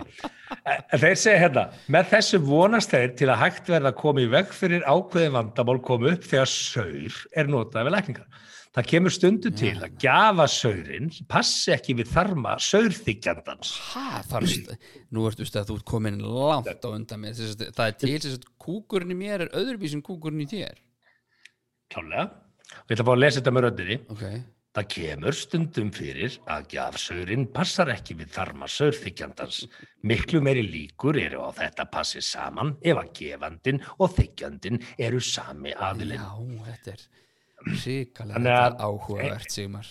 En þeir segja hérna, með þessu vonast þeir til að hægt verða að koma í veg fyrir ákveðin vandamál koma upp þegar saur er notað við lækningar. Það kemur stundu til að gjafa saurinn passi ekki við þarma saurþykjandans. ha, þarst, nú ertu að þú ert komin langt á undan mér það er til þess að kúkurinn í mér er öðruvísin kúkurinn í þér Klálega. Við ætlum að fá að lesa þetta með röddinni. ok, Það kemur stundum fyrir að gjafsaurinn passar ekki við þarma saurþykjandans. Miklu meiri líkur eru á þetta passi saman ef að gefandin og þykjandin eru sami aðilinn. já, þetta er að- áhugavert Sigmar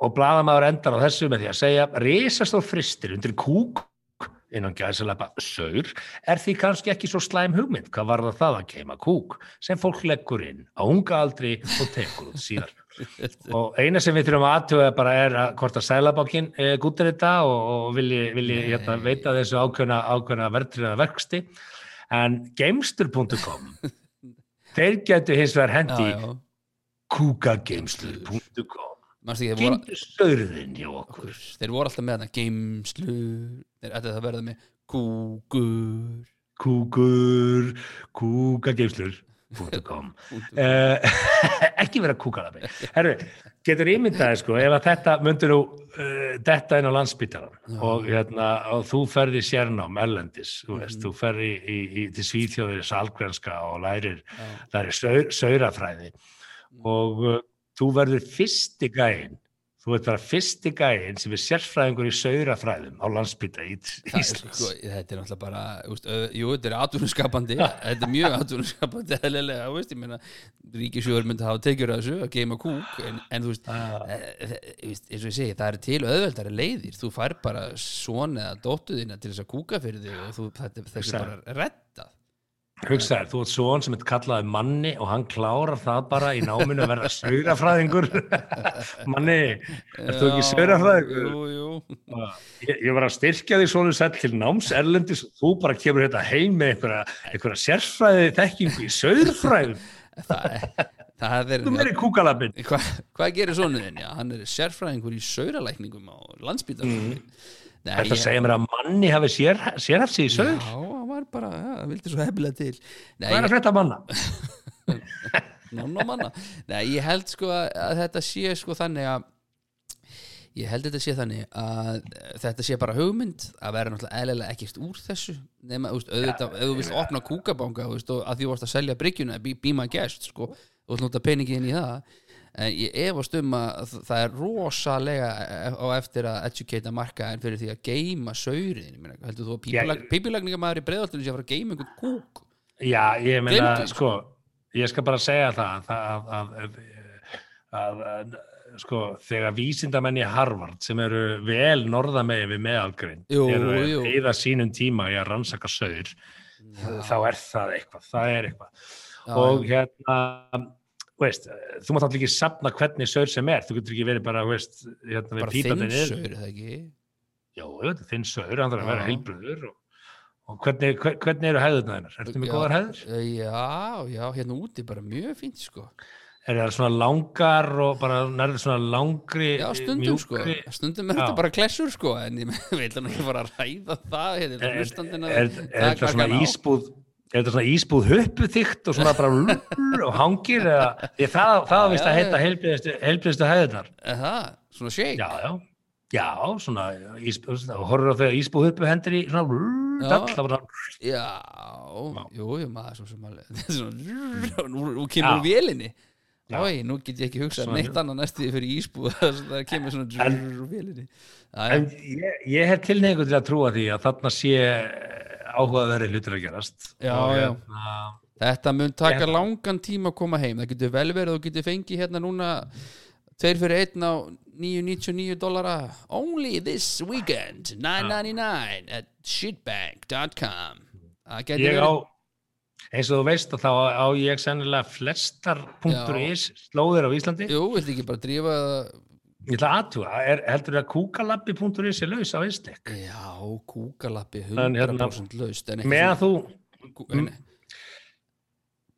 Og blaðamaður endar á þessu með því að segja risastór fristir undir kúk innan gæðsalapa saur er því kannski ekki svo slæm hugmynd hvað var það að keima kúk sem fólk leggur inn á unga aldri og tekur út síðar. og eina sem við þurfum að aðtuga bara er að hvort að sælabákin e, gúttir þetta og, og vilji, vilji hérna, veita þessu ákveðna, ákveðna verðtriða verksti en gamestur.com þeir getur hins vegar hendi kúkagamestur.com stöðurðin hjá okkur. Þeir voru alltaf með þarna geimslu þeir ættu það að verða með kúkur kúkur kúkageimslur.com uh, ekki vera kúkalabi herru, getur ímyndaði sko ef að þetta myndir nú uh, detta inn á landsbytaran og, hérna, og þú ferði sérnám erlendis, þú veist, þú ferði í, í, til Svíþjóðir salgrenska og lærir, lærir saur, saurafræði og uh, þú verður fyrsti gæinn þú ert bara fyrsti gæinn sem er sérfræðingur í saurafræðum á landsbyta í Það er Íslands. sko, þetta er náttúrulega bara úst, ö, jú, þetta er atvinnuskapandi þetta er mjög atvinnuskapandi eðlilega, þú veist, ég meina ríkisjóður myndi hafa tekjur af þessu að geima kúk en, en þú veist, Ah. e, e, veist eins og ég segi, það er til auðveldari leiðir. Þú fær bara son eða dóttuðina til þess að kúka fyrir þig og þú, þetta, er Hugsaðu. bara reddað Hugsaður, þú ert svon sem er kallaði manni og hann klárar það bara í náminu að verða saurafræðingur manni, ert þú ekki Já, saurafræðingur? Jú, jú Ég, ég var að styrkja því svona sett til náms erlendis og þú bara kemur þetta heim með einhverja, einhverja sérfræði þekkingu í saurfræðum það er, er kúkalabinn Hva, hvað gerir sonuðin? Já, hann er sérfræðingur í sauralækningum á landsbytarnum mm. Þetta segir mér að manni hafi sér, sérhaft sig í Já, saur hann var bara, það vildi svo hefnilega til. Nei, Hvað er að ég, frétta manna? nána manna. Nei, ég held sko að, þetta sé sko þannig að ég held þetta sé þannig að þetta sé bara hugmynd að vera náttúrulega eðlilega ekkert úr þessu. Nema, auðvitað, ef þú vilt opna kúkabanga og að því þú varst að selja bryggjuna be, be my guest, sko, og nota peningin í það en ég efast um að það er rosalega á eftir að educata markaðin fyrir því að geima meina, heldur þú að pípulagningamaður í breiðaltinu sé að fara að geima einhvern kúk? Já, ég meina, sko, ég skal bara segja það, að, að, að, að, sko, þegar vísindamenn í Harvard sem eru vel norðamegi við meðalgrind, Jú, eru eyða sínum tíma í að rannsaka saur, þá er það eitthvað, það er eitthvað. Já, og hérna, veist, þú mátt alltaf ekki safna hvernig saur sem er, þú getur ekki verið bara, veist, hérna, bara þinn saur, er það ekki Já, er þinn saur, hann þarf að vera heilbröður og, og hvernig, hver- hvernig eru hæðurna þennar? Ertu með góðar hæður? Já, já, hérna úti bara mjög fínt sko Er það svona langar og bara nærður svona langri, Já, stundum mjúkri? sko, stundum er Já. þetta bara klessur sko en ég vil hann ekki fara að ræða það hérna, Er, er, er, er þetta svona ísbúð er þetta svona ísbúð huppu þygt og svona bara og hangir eða því það, það vist að heita heilbriðistu hæðunar það, svona shake. Já, já, já, svona ísbúð, horfur á þegar ísbúð huppu hendur í svona dall, það bara Já, jú, jú, maður svo sem alveg þetta er svona, nú, kemur Já. Ói, nú get ég ekki hugsað neitt annað næstu fyrir ísbúð það kemur svona Já, en ég, ég hef tilneigu til að trúa því að þarna sé áhugaverði hlutur að gerast. Já, og, já. hérna, Þetta mun taka Ég- langan tíma að koma heim. Það getur vel verið þú getur fengið hérna núna Tveir fyrir einn á 999 dollara Only this weekend. 999 at shitbank.com Það ég á eins og þú veist að þá á ég sennilega flestar .is slóðir á Íslandi. Jú, viltu ekki bara drífa ég ætla aðtúa, er, heldur að kúkalabbi.is er laus á Istek Já, hérna- 100% laust en ekki meðan þú, en,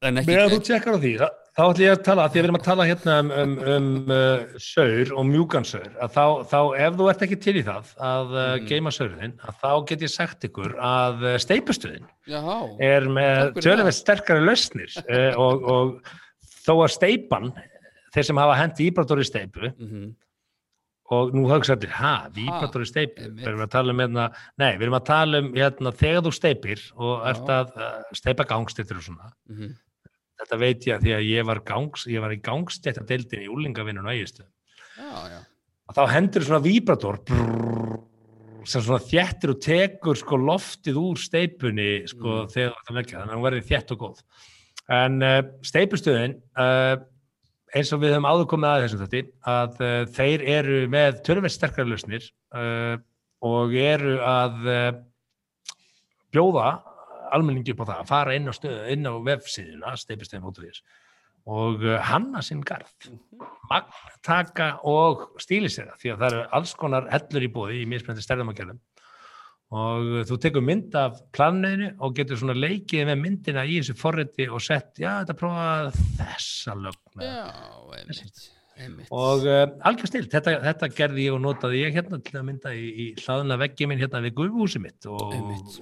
en ekki meðan þú tjekkar á því þá, þá ætla ég að tala, því að við erum að tala hérna um, um, um uh, saur og mjúkan saur að þá, þá ef þú ert ekki til í það að uh, Mhm. geima saurinn að þá get ég sagt ykkur að uh, steipustuðin Já, er með tölumveit það. sterkari lausnir uh, og, og þó að steipan þeir sem hafa hendi íbrátor í steipu mhm, og nú hugsa allir, ha, víbrator í einmitt. við erum að tala um hérna, nei, við erum að tala um hérna, þegar þú steipir og ert að uh, steipa gangstéttir og svona mhm. þetta veit ég að því að ég var, gangs, ég var í gangstétta deildin í úlingavinnun og Já, já þá hendur svona víbrator sem svona þjettir og tekur sko loftið úr steipunni sko Mm. þegar það vekja, þannig að hún verði þjett og góð en uh, steipustöðin uh, eins og við höfum áður komið að þessum þetta að uh, þeir eru með törfið sterkari lausnir uh, og eru að uh, bjóða almenningi upp á það að fara inn á, stöð, inn á vefsíðuna og hanna sinn garð. Magntaka og stílisera því að það eru alls konar hellur í bóði í mismöndi stærðamagjörðum og þú tekur mynd af planniðinu og getur svona leikið með myndina í þessu forriti og sett, já, þetta prófa þessa lögn Já, einmitt, einmitt. og uh, algjör stilt, þetta, þetta gerði ég og notaði ég hérna til að mynda í, í hlaðuna veggi minn hérna við guðhúsi mitt og Einmitt.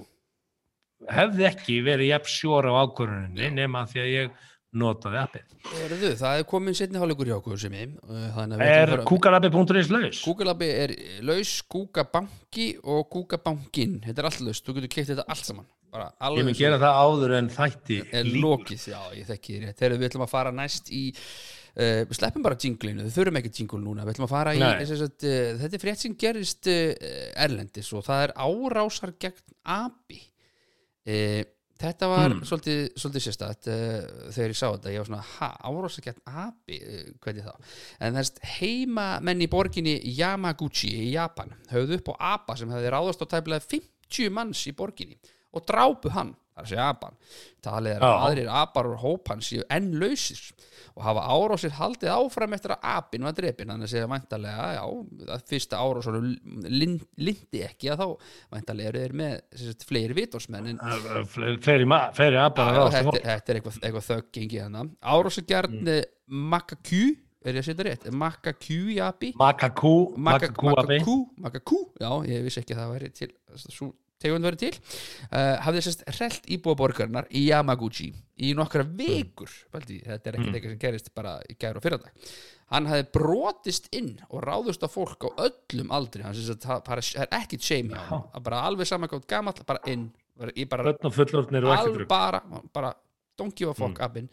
hefði ekki verið jafn sjór á ákvöruninni nema því að ég notaði appið. Erðu, það er komin setni hálfleikur hjá okkur sem ég við Er kúkalabbi.is laus? Kúkalabbi er laus, kúkabanki og kúkabankin Þetta er allt laust, þú getur keitt þetta allt saman. Ég mun gera það áður en þætti er lýkur. lokið, já, ég þekki þér þegar við ætlum að fara næst í uh, við sleppum bara jinglinu, við þurfum ekki jingle núna. Við ætlum að fara í, Nei. þess að, uh, þetta er frétt sem gerist uh, erlendis og það er árásar gegn uh, þetta var Hmm. svolítið, svolítið sérstætt uh, þegar ég sá þetta, ég var svona ha, árásar gegn api, uh, hvernig þá? En þess heima menn í borginni Yamaguchi í Japan höfðu upp á apa sem hefði ráðast á tæplega 50 manns í borginni og drápu hann, það að segja apan. Talið er að aðrir apar og hóp hans séu enn lausir og hafa árásir haldið áfram eftir að apinn var drepin þannig að segja væntalega, já, að fyrsta árásar lindi ekki að þá væntalega eru þeir með sagt, fleiri fle- Fleiri, apar þetta, er eitthvað, eitthvað þögg gengi hana. Árásagjarn mm. Makakú er ég að setja rétt? Makakú makakú api. Makakú Makakú, já, ég vissi ekki að það væri til svo tegund væri til uh, hafði sérst hrellt íbúa borgarinnar í Yamaguchi í nokkra vikur Baldi, þetta er ekkert eitthvað sem gerist bara í gær og fyrradag. Hann hafði brotist inn og ráðust á fólk á öllum aldri hann sérst að það er ekkit shame hjá hann bara alveg saman gátt gamall bara inn bara, Al, bara, bara don't give a fuck appin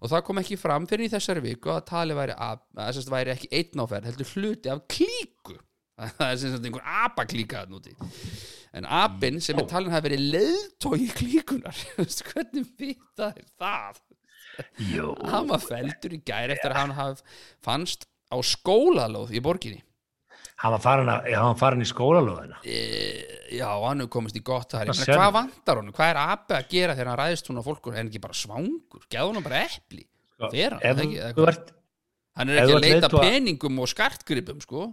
og það kom ekki fram fyrir í þessari viku að tali væri, að að væri ekki einn áferð heldur hluti af klíku það er sem sagt einhver apaklíka þarna úti. En appin sem er talin hafi verið leiðtói klíkunar hvernig vita er það? Jú, hann var feldur í gær eftir að hann haf fannst á skólalóð í borginni. Hann var farin, að, hann var farin í skólalóðina. E, já, hann hefur komist í gott þar. Ég Hvað vantar honum, hvað er api að gera þegar hann ræðist hún á fólkur en ekki bara svangur, geða honum bara epli. Fer hann, Ef það hann er ekki að leita peningum og skartgripum sko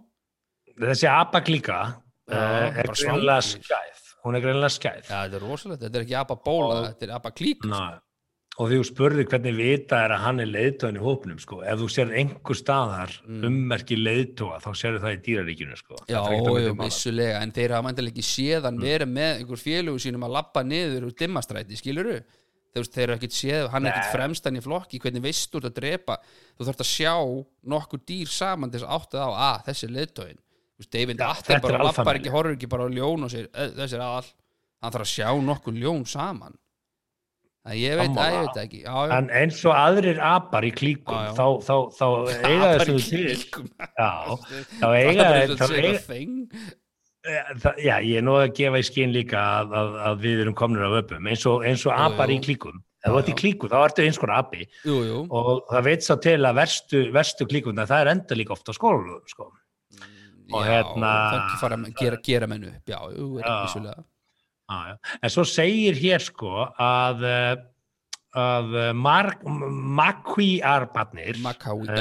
þessi apaklíka Já, uh, er bara greinlega skæð. Hún er greinlega skæð. Já, þetta er rosalegt, þetta er ekki apa bóla þetta er apa klík Ná, og því þú spurði hvernig vita er að hann er leiðtóðin í hópnum sko. ef þú sér einhver staðar ummerki leiðtóa þá sérðu það í dýraríkinu sko. Já, Þetta er ekkert á milli jú, mála. vissulega, en þeir hafa mæntilega ekki séðan verið með einhver félugu sínum að labba niður úr dimmastræti, skiluru þeir eru ekkert séð, hann er ekkert fremstan í flokki. Hvernig veist þú ert að drepa? Þú þarft að sjá nokkur dýr saman til þess að átta á, að þessi er leiðtóin þú veist, David er bara lappar ekki, horfir ekki bara á ljón og sér, "Eh, þessi er aðal hann þarf að sjá nokkur ljón saman það ég veit, að ég veit ekki já, já, en eins og aðrir apar í klíkum Já, þá, þá, þá eiga þessu til já, þá eiga, er Eh, það, já, ég er nú að gefa í skinn líka að, að, að við erum komnir á öpum eins og, eins og apar í klíkum ef þú ert í klíku þá ertu eins konar api jú, jú, og það veit svo til að verstu, verstu klíkuna það er enda líka ofta skólalöfum sko. Og já, hérna- ekki fara að gera, gera mennu upp, já, jú, er ah, já. en svo segir hér sko að eh, að eh, Mar- Makwi arbarnir Macaui, Eh,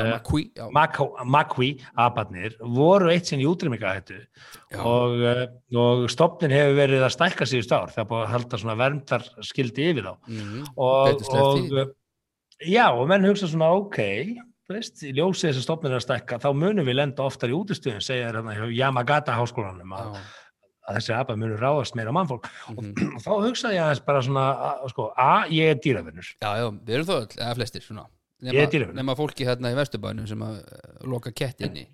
voru eitt sinn í útrýmingahættu já, og, eh, og stopnin hefur verið að stækka síðust ár það er búið að halda svona verndar skildi yfir þá. Mhm, og, og já og menn hugsa svona ok þú veist, í ljósið þess að stopnin er að stækka þá munum við lenda oftar í útistöðum segja þér hérna hjá Yamagata háskólanum að, að þessi apa munur ráðast meira mannfólk. Mhm. og þá hugsaði ég aðeins bara svona að, sko, a, ég er dýravinnur já, já, við erum þó eða flestir svona. Nema, fólki hérna í Vesturbænum sem að eh, loka kett inni.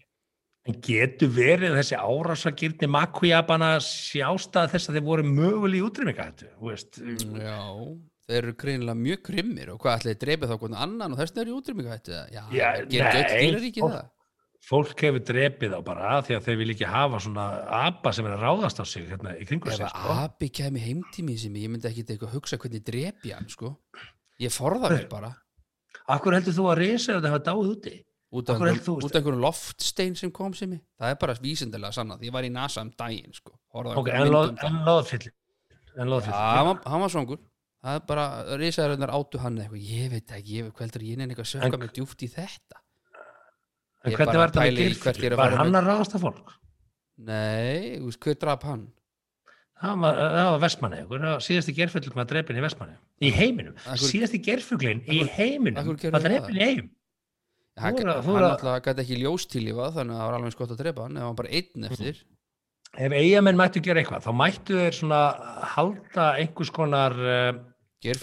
En getur verið þessi árásagirni makvíabana sjástað þess að þeir voru möguleg í útrýmingahættu þú veist, já, þeir eru greinilega mjög grimmir og hvað ætlaði dreipið þá hvernig annan og þess er í útrýmingahættu já, Já, gerir nei, öll dýraríki fólk- það? fólk hefur drepið á bara því að þeir vil ekki hafa svona apa sem er að ráðast á sig hérna í kringu ef sig að sko. api kemi heimtími sem ég myndi ekki eitthvað hugsa hvernig drepi hann sko. Ég forða mér bara. Akkur heldur þú að risa þetta hafa dáið úti? út af einhverjum loftstein sem kom sem mig það er bara vísindilega sannað, ég var í NASA um daginn sko, horfði á Ok, einhverjar en, en loðfyllir Já, hann var svangur það er bara, risaðarinnar áttu hann eitthvað ég veit ekki, ég veit hvernig ég eitthvað En- sökka mig djúft í þetta En hvernig var þetta með er að Var hann að ráðast á fólk? nei, þú veist, hver draf hann Það var, það var Vestmanni, síðasti gerfuglin var drepin í Vestmanni. Í heiminum. Akkur- Síðasti gerfuglin í heiminum var það? drepin í heim. hann, alltaf gæti ekki ljóstílífa þannig að það var alveg eins gott að drepa hann ef hann bara einn eftir Ef eigamenn mættu gera eitthvað, þá mættu þeir svona halda einhvers konar Geirfuglahátíð.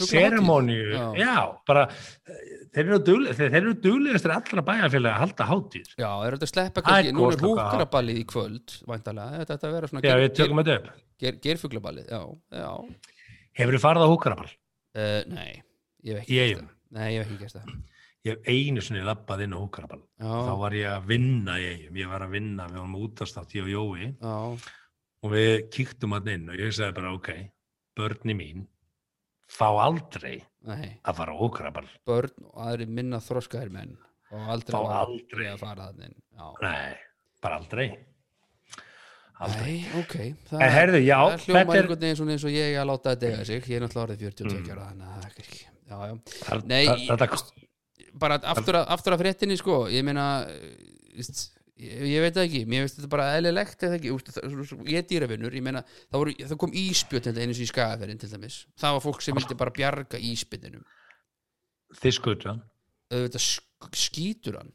Seremóniu. já. Já, bara, eh, þeir eru dugleg, þeir, þeir eru duglegastir allra bæjarfélaga að halda hátíð. já, er þetta að sleppa kannski, nú er gosloka. húkaraballið í kvöld væntalega, þetta vera svona Já, við tökum þetta upp. ger, gerfuglaballið, já, já Hefur þið farið á húkaraball? uh, nei, ég hef ekki gert það. nei, ég hef ekki gert það Ég hef einu sinni labbað inn á húkaraball. já, Þá var ég að vinna í eigum. Ég var að vinna, við varum útastátt, ég og Jói. já, og við kíktum hann inn og ég sagði bara ok, börni mín fá aldrei nei. að fara ókrabal börn og aðri minna þroskaðir menn og aldrei, var- aldrei. að fara þannig nei, bara aldrei. Aldrei. Nei, ok það, En heyrðu, já, það hljómar þetta er- einhvern veginn eins og ég að láta þetta eiga sig. Ég er náttúrulega orðið 42 ára þannig að það er ekki já, já. Það- Nei, það- ég- þetta, bara aftur að, aftur að fréttinni sko. Ég meina ég, ég veit það ekki, mér veist þetta bara eðlilegt eða ekki, úst, það, ég er dýravinnur ég meina, það, voru, það kom íspjöt einu sem í skagaferðin til dæmis, það var fólk sem vildi bara bjarga íspjötinum þið skutu hann sk skýtur hann.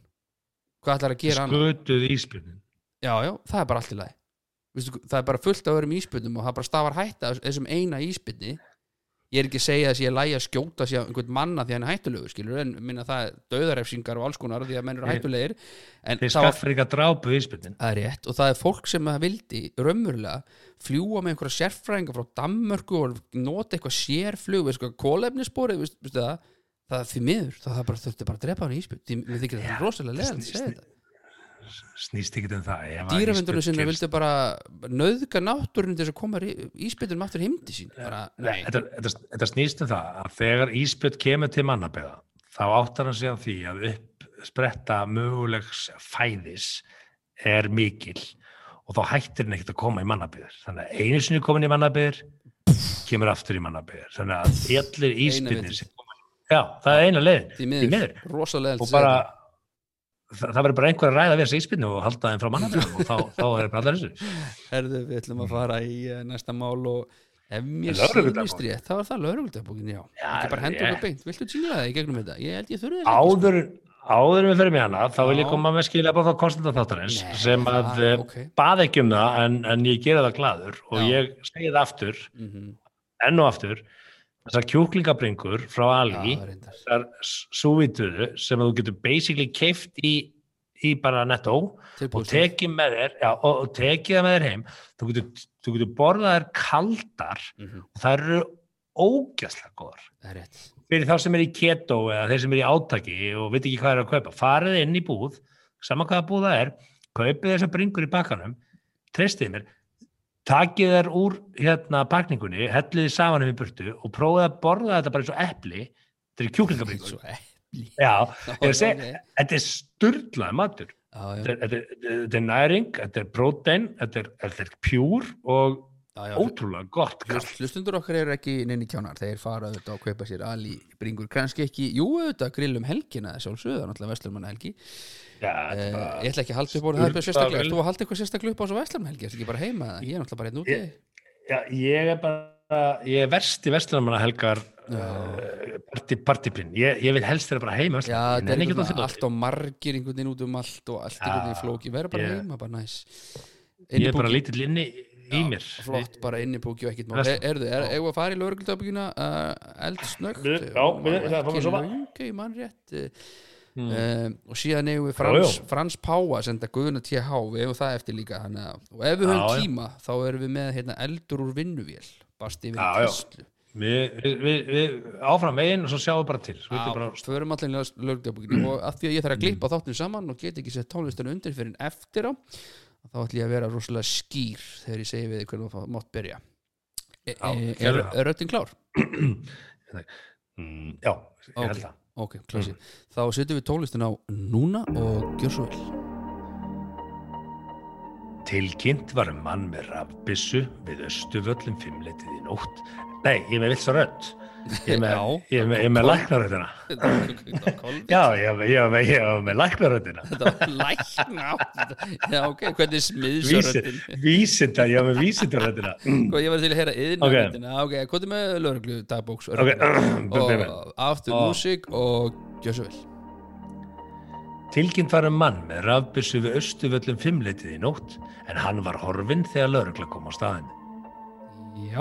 Hvað ætlar að gera hann skutuð íspjörnin já, já, það er bara allt í lagi. Vistu, það er bara fullt af öðrum íspjötnum og það bara stafar hætta þessum eina íspjötni ég er ekki að segja þess að ég lægi að skjóta sér einhvern manna því að hann er hættulegur skilur en minna það er döðarefsingar og alls konar því að menn eru hættulegir. Þeir það skaffir ekki að drápu íspjörnin Það er rétt og það er fólk sem það vildi raunverulega fljúa með einhverja sérfræðinga frá Danmörku og nota eitthvað sérflug, veist hvað, kólefnisborið, veist, veistu það? Það er því miður, það það bara þurfti bara að drepa hann í því við þykir þetta rosalega leðan að segja þetta snýst ekki um það. Dýravendunum sinna vildi bara nöðga náttúrun til þess að koma íspjöldunum aftur heimdi sín. Bara, nei, þetta, snýst um það að þegar Ísbjörn kemur til mannabeða þá áttar hann sig á því að uppspretta mögulegs fæðis er mikil og þá hættir hann ekkert að koma í mannabeður þannig að einu sinni komin í mannabeður kemur aftur í mannabeður þannig að allir koma já, það er eina leiðin. Því miður, og bara það, það verður bara einhver að ræða við þessi Ísbjörnu og halda þeim frá mannabeðum og þá, þá er bara allir þessu. Herðu, við ætlum að fara í uh, næsta mál og ef mér sýnist rétt, þá er það lögregludabókin, já, Já, ekki bara ég- okkur beint. Viltu tíla það í gegnum þetta? Ég held ég þurfi þess ekki, áður, áður við fyrir mig hana þá vil ég koma með skilja bara þá konstanta þáttarins sem að það- eh, ok. bað ekki um það en, en ég gera það gladur og Já. ég segi það aftur Mhm, enn og aftur þessar kjúklingabringur frá Ali þessar súvituðu sem að þú getur basically keift í, í bara netto og tekið með þér já, og, og tekið það með þér heim þú getur, þú getur borðað þær kaldar Mhm, og það eru ógæslega góðar. Það er rétt. Fyrir þá sem er í keto eða þeir sem er í átaki og veit ekki hvað er að kaupa farið inn í búð, saman hvaða búð það er kaupið þessar bringur í bakkanum treystið mér takið þær úr hérna pakningunni hellið þið saman um í burtu og prófið að borða þetta bara eins og epli þetta er kjúklingabringur Svo epli já, ég Ok. þetta er sturlaði matur þetta er, næring, þetta er prótein þetta er, pjúr og. Ótrúlega gott Hlustundur okkar eru ekki neini kjánar. Þeir fara auðvitað að kaupa sér ali bringur. Kannski ekki, jú auðvitað grillum helgina það er náttúrulega Vestlurmanna helgi þetta eh, er ég ætla ekki að halda upp á það er sérstaklega, þú að halda eitthvað sérstaklega upp á þessu Vestlurmanna helgi, þetta ekki bara heima? Það, ég er náttúrulega bara einn úti. Ég- Já, ég er bara, ég er verst í Vestlumanna helgar uh, party, partypinn. Ég, ég vil helst vera bara heima Já, þetta er það veginn allt og margir einhvern veginn út um allt og allt einhvern veginn flóki, vera bara heima, bara næs. Ég er bara lítill inni Já, mér. flott, bara innibúki og ekkert mál er, Erðu, er, eigum við að fara í lögregludabíkina uh, eldsnögt Við- já, við- það við rétt uh, Mm. um, og síðan eigum við Frans, já. Frans Páa senda Guðuna TH, við hefum það eftir líka hana, og ef við höfum Já, já. tíma þá erum við með hérna, eldur úr vinnuvél basti já. kistlu Við, við, við, við áfram veginn og svo sjáum við bara til. Við förum allir í lögregludabíkina og af því að ég þarf að klippa þáttinu saman og get ekki sett tónlistinu undir fyrir en eftir á þá ætlum ég að vera rosalega skýr þegar ég segi við þig hvernig þú mátt byrja e, Já, e, er, það. er röddin klár? mm, já, ég Ok. held það. Ok, klassi. Þá setjum við tónlistin á núna og gjör svo vel. Tilkynnt var mann með rafbissu við östuvöllum fimmleitið í nótt. Nei, ég með vilt svo rödd. Ég er með, kolvi. Já, ég er með, læknaröddina. Þetta var lækna átt. Já, ok, hvernig Vísi, smiðsaröddin? vísinda, ég er með vísindaröddina. Sko, ég var til að heyra yðna Ok. er með lögreglu dagbóks? Ok, byrjum við. Og aftur músík og gjör svo vel. Tilkynnt var um mann með rafbissu við östuvöllum fimmleitið í nótt en hann var horfinn þegar laurugla kom á staðin. Já.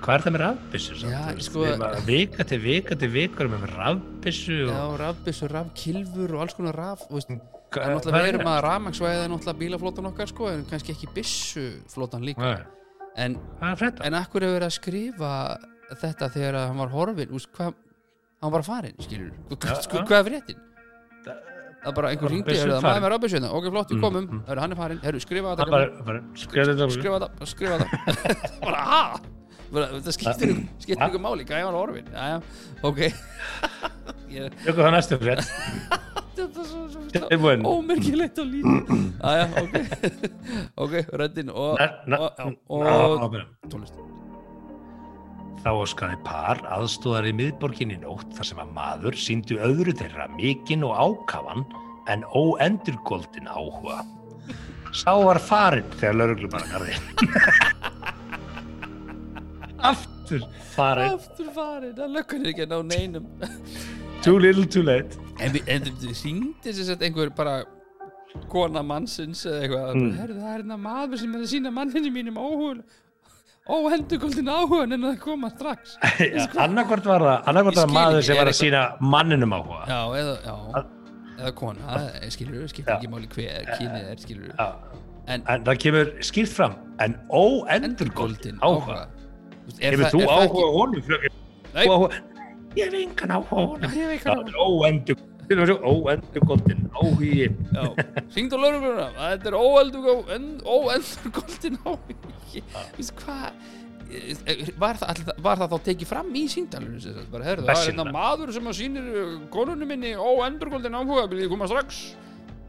Hvað er það með rafbissu? samt? Já, Þú veist, sko- Vika til vika til vika með rafbissu Já, og... rafbissu, rafkilfur og alls konar raf. þú Veist, það er náttúrulega erum það? að rafmagsvæða náttúrulega bílaflótan okkar, sko, en kannski ekki byssuflótan líka. Nei, En Hvað er þetta? En akkur hefur verið að skrifa þetta þegar hann var horfinn úst, hvað, hann var farinn, skilur Já, sko, já. hvað er fréttin? Það er bara einhver er það maður með rábisjöna ok, flott, við Mm, komum, mm. Hann er farinn skrifa bara, skrifa þetta skrifa þetta, skrifa bara, það skiptir ykkur, ykkur máli já, já, ok. Jöku það næstu frétt. þetta er svo, ómerkilegt og lítið. Ok. Ok, röddin og, og, og, tónlist. Þá óskaði par aðstóðar í miðborginni nótt þar sem að maður síndi öðru þeirra mikinn og ákafan en óendurgóldin áhuga. Sá var farinn þegar lauruglu bara garði. Aftur farinn. aftur farinn, það er ekki að ná neinum Too little too late. En, þú hringdi sér sett einhver bara kona mannsins eða eitthvað Mm. herðu það er hérna maður sem er að sína manninu mínum áhuga óhendugoldin áhuga en það koma strax Annarkvort var það, annarkvort Ég var maður sem var að sína manninum áhuga. já, eða, já, eða kona skilur skiptir Já. ekki máli hver kynið er skilur en En það kemur skýrt fram, en óendurgóldin endurgoldin áhuga. Hefur þú áhuga honum? Nei. Áhuga- ég hef engan áhuga honum. Ég hef engan það er óendur óendur goldin áhugi. Syngd á laurugluna Þetta er óeldur golden áhugi. Var það, allir, var það þá tekið fram í herðu, það er hérna maður sem að sýnir konunum minni óendur golden áhuga vil ég koma strax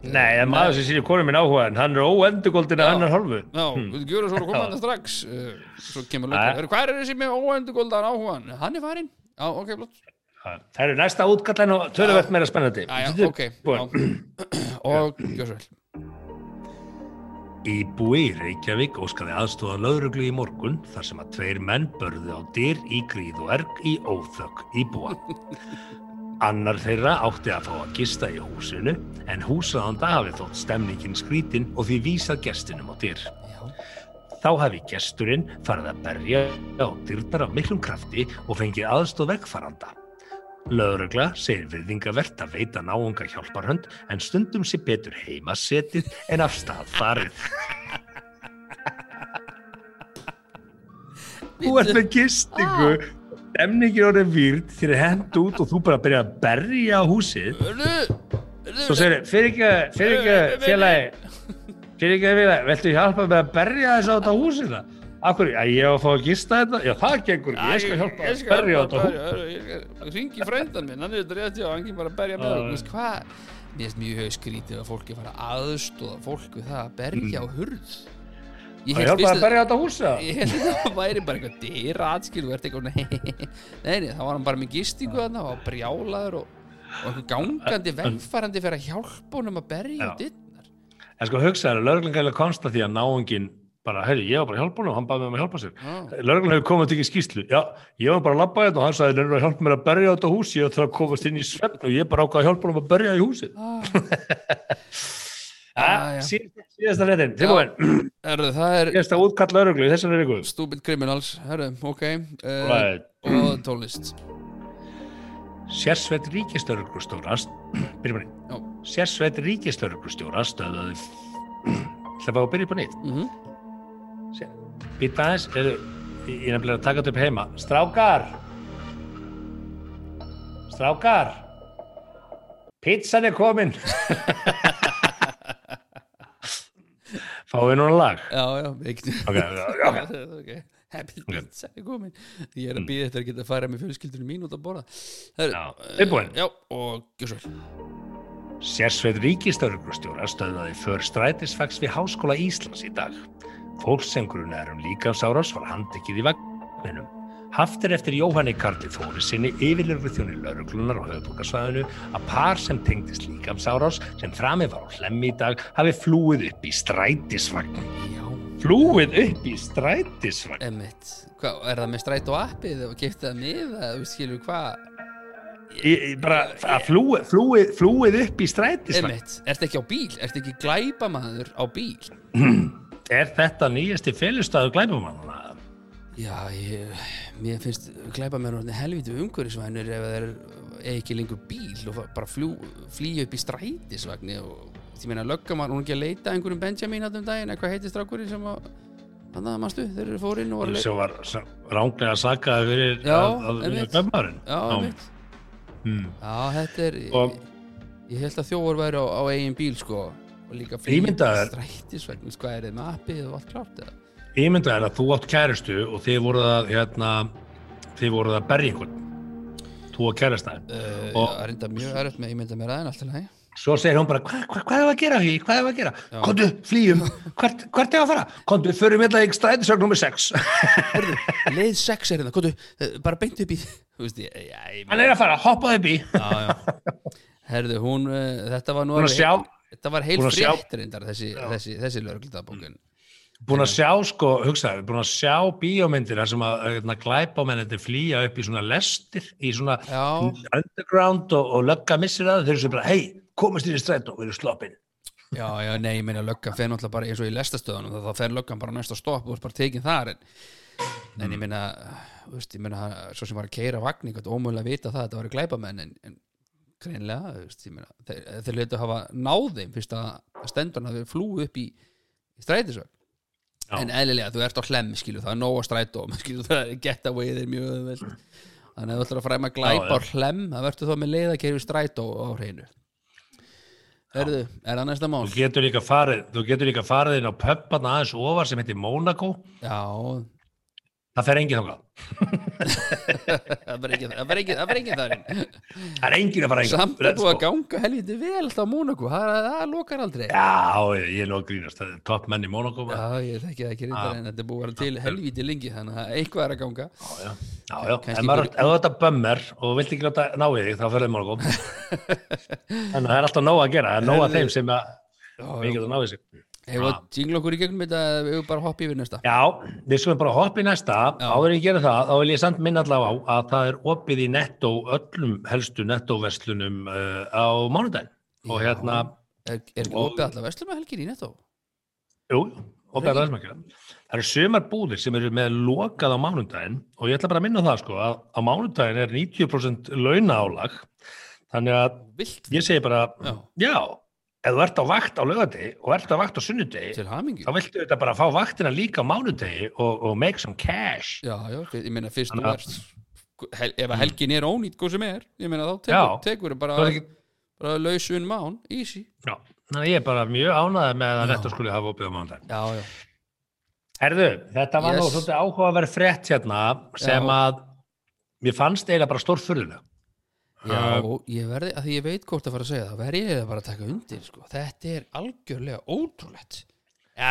nei, það er maður sem sýnir konum minn áhuga en hann er óendur goldin að annar hálfu. Já, Hmm. við gjörum svo að koma þetta strax. Uh, Svo kemur lögum Hvað er þessi með óendur golden áhugan? Hann er farinn. Já, ok, blott það eru næsta útkallan og töluvert meira spennandi. Já, já, ok. Búin. já. Og, gjör svo vel Í búi Reykjavík óskaði aðstóða lögreglu í morgun þar sem að tveir menn börðu á dyr í gríð og erg í óþökk í búa. Annar þeirra átti að fá að gista í húsinu en húsaðanda hafi þótt stemningin skrítin og því vísað gestinum á dyr. Þá hafi gesturinn farið að berja á dyrnar af miklum krafti og fengið aðstóð vegfaranda. Lögregla segir virðingavert að veita náunga hjálparhönd en stundum sé betur heima setið en af stað farið. Þú ert með gistingu, stemningin orðið výrt þér er hend út og þú bara byrja að berja á húsið. Svo segir þér, fyrir ekki, fyrir ekki félagi, fyrir ekki félagi, viltu hjálpa með að berja þess á þetta húsið það? Akkur, að ég á að fá að gista þetta? Já, það gengur ekki, ég skal hjálpa að berja á þetta húsið. Ringi frændan minn, hann er þetta rétt já, hann kemur bara að berja með það. Veist hvað, mér finnst mjög skrítið að fólki fara aðstóða fólk við það að berja á hurð Ég held fyrst að berja á þetta húsið það? Ég held að það væri bara eitthvað dyra atskil og eitthvað nei, nei, nei, það var hann bara með gistingu þarna og brjálaður og, og einhver gangandi vegfarandi fyrir að hjálpa honum að berja Já. dittnar En sko hugsaður, lögreglan gæli komst að því að náungin bara, herri, ég var bara að hjálpa honum og hann baði mig um að hjálpa sér. Lögreglan hefur komið til ekki skýslu. Já, ég var bara að labba þetta og hann sagði, að hjálpa mér að berja á þetta hús, ég þarf að komast inn í svefn og síðasta, síðasta fréttin, tilbúin. Síðasta útkall lögreglu í þessari viku. Stupid Criminals, herru, ok uh, Right. Og tónlist. Sérsveit ríkistörglustjóra byrjum Já. hann Sérsveit ríkistörglustjóra stöðuði Það var að byrja upp á nýtt? Mm Býta aðeins, ég er nefnilega að taka þetta upp heima. Strákar! Strákar! Pizzan er komin Fáum við núna lag Já, já, ekki Ok, ok, ok. ok Happy pizza er komin Ég er að býða eftir að geta að fara með fjölskyldunum mín út að borða Já, eh, tilbúin. Já, og vel Sérsveit ríkistörglustjóra stöðaði för strætisfags við Háskóla Íslands í dag. Fólksengrun er um líkamsárás var handekið í vagninum. Haft er eftir Jóhanni Karli Þóri sinni yfirlörgu þjóni lauruglunar á höfðbúkarsvæðinu að par sem tengdist líkamsárás sem framið var á hlemmi í dag hafi flúið upp í strætisvagn. Já, Flúið upp í strætisvagn? emmitt Hvað, er það með stræt og appið og kipta það með það, við skilur hvað Í, í, bara að flúið, flúið, flúið upp í strætisvagn? Emmitt, ertu ekki á bíl? Ertu ekki glæpamaður á bíl? Er þetta nýjasti félustæðu glæbumannana? Já, ég, mér finnst glæpamenn orðin helviti umhverfisvænur ef það er ekki lengur bíl og bara flýja upp í strætisvagni og ég meina löggamar, hún er ekki að leita einhverjum Benjamin að um daginn, eða hvað heitir strákurinn sem að hann að mannstu, þeir eru fórinn og að leita sem var ránglega sakaði fyrir Já, að, að Já, Hmm. Já, þetta er Og- ég, ég held að þjófur væri á, á eigin bíl sko og líka flýja upp í strætisvagni hvað er þið með appið og allt klárt eða? Ímyndað er að þú átt kæristu og þið voruð að hérna, þið voruð að berja einhvern. Þú og kæristæðin Uh, Og- já, reynda mjög erfitt með ímynda mér aðeins alltaf lægi svo segir hún bara, hvað hva, hva er að gera því, hvað er að gera? Já. komdu, flýjum, hvert, hvert er að fara? Komdu, förum hérna í strætisvagn nummer 6 Hörðu, leið sex er hérna, hvað þú, bara beint upp í ég hann er að fara, hoppaði upp í. Herðu, hún, uh, þetta var nú alveg- Þetta var heil frétt reyndar þessi, þessi, þessi lögregldaðbókin búin að sjá sko, hugsaði, búin að sjá bíómyndir sem að hérna, glæpámennir flýja upp í svona lestir í svona Já, underground og, og lögga missir þeir eru sem bara, hei, komast inn í strætó og eru sloppin. Já, já, nei, ég meina löggan fer náttúrulega bara eins og í lestastöðunum þá fer löggan bara á næsta stopp og er bara tekin þar en, en ég meina þú veist, ég meina, svo sem var að keira vagn eitthvað ómögulega að vita það, þetta var glæpamenn en, en greinlega, þú veist, ég meina þeir, þeir letu að hafa náðum fyrst að stendurna hafi flúið upp í, í strætisvagn Já. en eðlilega, þú ert á hlemm skilu, það er nóg að það er getaway er mjög öðveld Þannig að þú ætlar að fræma glæpa á hlem það verður þá með leiðakerfi strætó á hreinu Herðu, er það næsta mál? Þú getur líka farið, þú getur líka farið inn á pöppan aðeins ofar sem heitir Monaco. Já, Það fer enginn þangað. það verður ekki þar inn Það er enginn að fara enginn. Samt er búið að ganga helviti vel alltaf á Mónaco, það, það lokar aldrei Já, ég er nú að grínast. Það er topp menn í maður. Já, ég þekki það ekki reyndar en þetta búið að vera til helviti lengi þannig að eitthvað er að ganga Já, já. Já, já. Ef maður- ef þú ert að bömmar og vilt ekki láta ná í þig, þá ferðið Monaco. Þannig að það er alltaf nóg að gera. Það er nóg að þeim sem að við getum náðið sig. Hefur að jingla okkur í gegnum þetta eða við hefur bara hoppa yfir næsta Já, við skulum bara hoppa í næsta. Já. Áður ég gera það, þá vil ég samt minna allavega á að það er opið í netto, öllum helstu nettoverslunum uh, á mánudaginn. Og hérna, Er, er ekki opið allar verslum að helgir í netto? jú, opið að verðsmakja. Það eru sömar búðir sem eru með lokað á mánudaginn og ég ætla bara að minna það sko að á mánudaginn er 90% launaálag. Þannig að Vilt ég segi bara, Já. já, ef þú ert á vakt á lögadegi og ert á vakt á sunnudegi, þá viltu þetta bara fá vaktina líka á mánudegi og, og make some cash. Já, já, ég meina fyrst að- ert hel, ef að helgin er ónýtt hvað sem er, ég meina þá tekur, tekur bara, ekki, bara lausun mán, easy já, þannig að ég er bara mjög ánægð með að þetta skuli hafa opið á mánudaginn. Já, já, Herðu, þetta var nú Yes. svolítið áhugaverð frétt hérna sem Já. að mér fannst eiginlega bara stórfurðulega. Já ég verði, að því ég veit hvort að fara að segja það, verði ég bara að taka undir sko. þetta er algjörlega ótrúlegt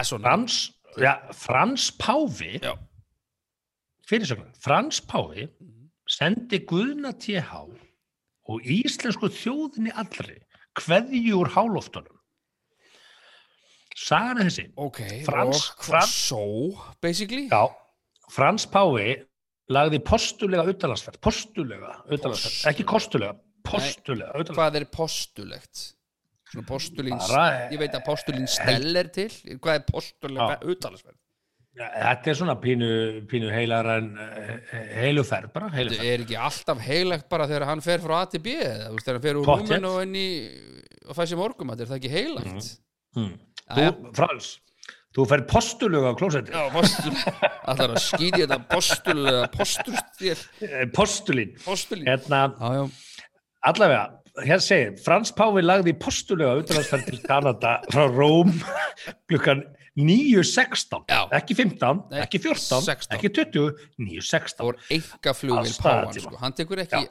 svona Frans, já, Frans Páfi, Já. fyrirsögn, Frans Páfi sendi Guðna TH og íslensku þjóðinni allri kveðju úr hálóftunum. Sagan er þessi. Ok, Frans- og hvað Frans- svo, basically Já, Frans Páfi lagði postulega utanlandsferð, postulega utanlandsferð, ekki kostulega, postulega utanlandsferð. Hvað er postulegt? Ég veit að postulín stell er til Hvað er postulega utalagsverð? Ja, Þetta er svona pínu, pínu heilar en uh, heiluferð bara, Þetta heiluferð. er ekki alltaf heilagt bara þegar hann fer frá A til B þegar hann fer úr rúminu og og fæ sér morgum, er það ekki heilagt? Mm. Jæja. Þú, Frans, þú ferð postulega á klósetti. Já, postul Allar að skýti þetta postulega postustél, Eh, Postulín. postulín Hérna, Já, já, allavega, hér segir, Frans Páfi lagði postulega utanlandsferð til Kanada frá Róm klukkan 9.16, Já. ekki 15, Nei, ekki 14, 16. ekki 20, það 9.16. voru enga páan, tíma. sko hann,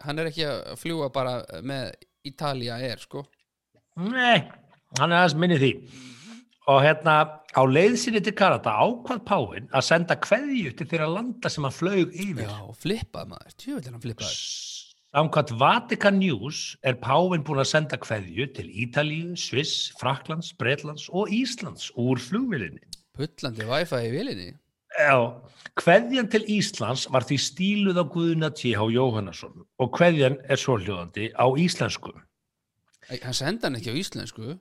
hann er ekki að fljúa bara með Italia Air, sko Nei, hann er aðeins minni því. Og hérna, á leið sinni til Kanada ákvað Páfinn að senda kveðju til þeirra landa sem hann flög yfir. Já, flippað maður, tjóðlega hann flippaði Samkvæmt Vatikan News er Páfinn búin að senda kveðju til Ítalíu, Sviss, Fraklands, Bretlands og Íslands úr flugvilinni. Pullandi Wi-Fi í vilinni Já, kveðjan til Íslands var því stíluð á Guðuna T.H. Jóhannesson og kveðjan er svohljóðandi á íslensku. Æ, Hann senda hann ekki á íslensku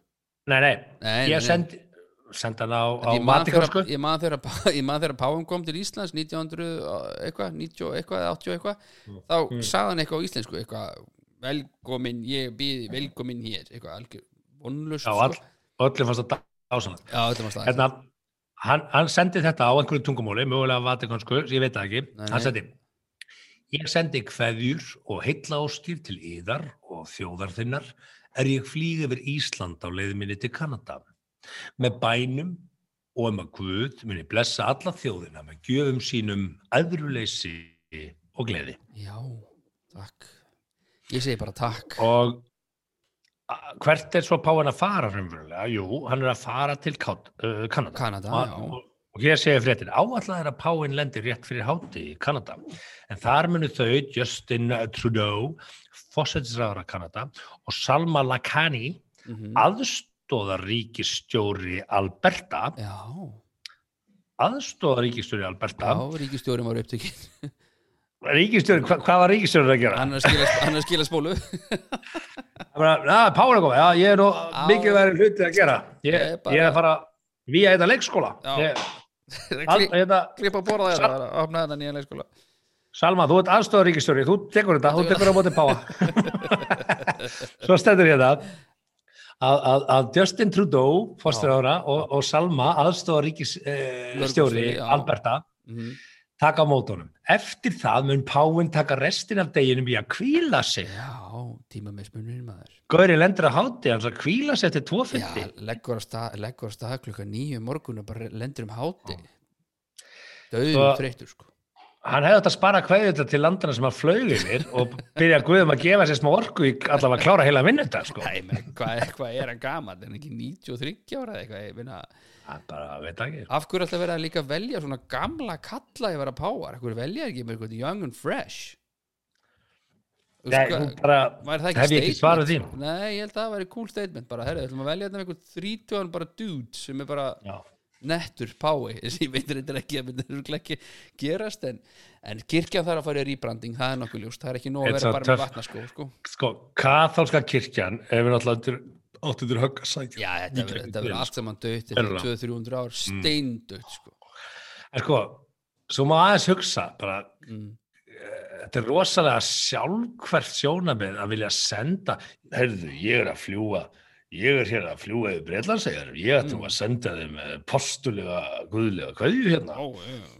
Nei, nei, Nei, ég nei. sendi, sendi hann á, á Vatikansku. Ég man þegar man þegar Páum kom til Íslands 1900 og eitthvað, 90 og eitthvað eða 80 og eitthvað þá Mm. sagði hann eitthvað á íslensku eitthvað, velkomin, ég býði velkomin hér, eitthvað algjör vonlust Já, all, öllum fannst að staðið Hérna, hann, hann sendi þetta á einhverju tungumóli, mögulega Vatikansku, ég veit það ekki. Nei, Hann sendi, ég sendi kveðjur og heillaóskir til yðar og þjóðar þinnar er ég flýg yfir Ísland á leið minni til Kanada. Með bænum og um að Guð muni blessa alla þjóðina með gjöfum sínum aðruleysi og gleði. Já, takk Ég segi bara takk Og hvert er svo Páin að fara raunverulega? Jú, hann er að fara til Kat- uh, Kanada. Kanada, og, já. og, og hér segir fréttin, áallega er að Páin lendir rétt fyrir hátti í Kanada. En þar munu þau, Justin Trudeau, fósætisræðara Kanada og Salma Lakhani, Mhm. Aðstóðaríkistjóri Alberta, Já, aðstóðaríkistjóri Alberta, já, ríkistjóri var upptökin ríkistjóri, hva, hvað var ríkistjóri að gera? Hann er að skila, að spólu er komið, já, ég er nú Já. mikið verið hluti að gera. Ég, Ég bara- ég er að fara vía þetta leikskóla. Já. Ég, all, Kli- þetta, að borða að opna þetta nýja leikskóla Salma, þú ert aðstóðaríkistjóri, þú tekur þetta, þú tekur á móti Páa. Svo stendur ég það að, að, að Justin Trudeau, fórstur ára, og, og Salma, aðstóðaríkistjóri Lögreglustjóri, já. Alberta, Mhm. taka á mótunum. Eftir það mun Páinn taka restin af deginum í að kvíla sig. Já, tímamismunir maður Gauri lendur að háti, hans að kvíla sig eftir Já, 2.50. leggur á stað, leggur á stað klukka nýju morgun og bara lendur um háti Döðum þreyttur sko Hann hefði að spara kveðið þetta til landana sem hann flög yfir og byrja Guðum að gefa sér smá orku í allavega að klára heila vinnunda, sko. Hvað, hvað er hann gaman? Er hann ekki 93 ára eða eitthvað? Ég meina, Það bara, veit ekki. af hverju alltaf verið að líka velja svona gamla kalla ég vera páar? Hverju velja ekki með eitthvað young and fresh? Nei, bara, hef ég ekki svarað statement? Nei, ég held að það væri cool statement bara, herru, ætlum að velja þetta með eitthvað 30 bara dude sem er bara Já. Nettur pái, þessi ég veit reyndar ekki að myndir örugglega ekki gerast en, en kirkjan þarf að fara í rýbranding það er nokkuð ljúst, það er ekki nóg að vera bara með vatnaskó sko. Sko, katholska kirkjan hefur náttúrulega undir- átt undir högg að sækja. Já, þetta verður- þetta allt saman dött eftir Verulega. 200-300 ár, steindött sko. En sko, svo má aðeins hugsa, bara, mm. þetta er rosalega sjálfkvært sjónamið að vilja senda, heyrðu, ég er að fljúa, ég er hér að fljúa yfir Breitlandsegar, ég ætlum að senda þeim eh, postulega, guðlega kveðju hérna Ó,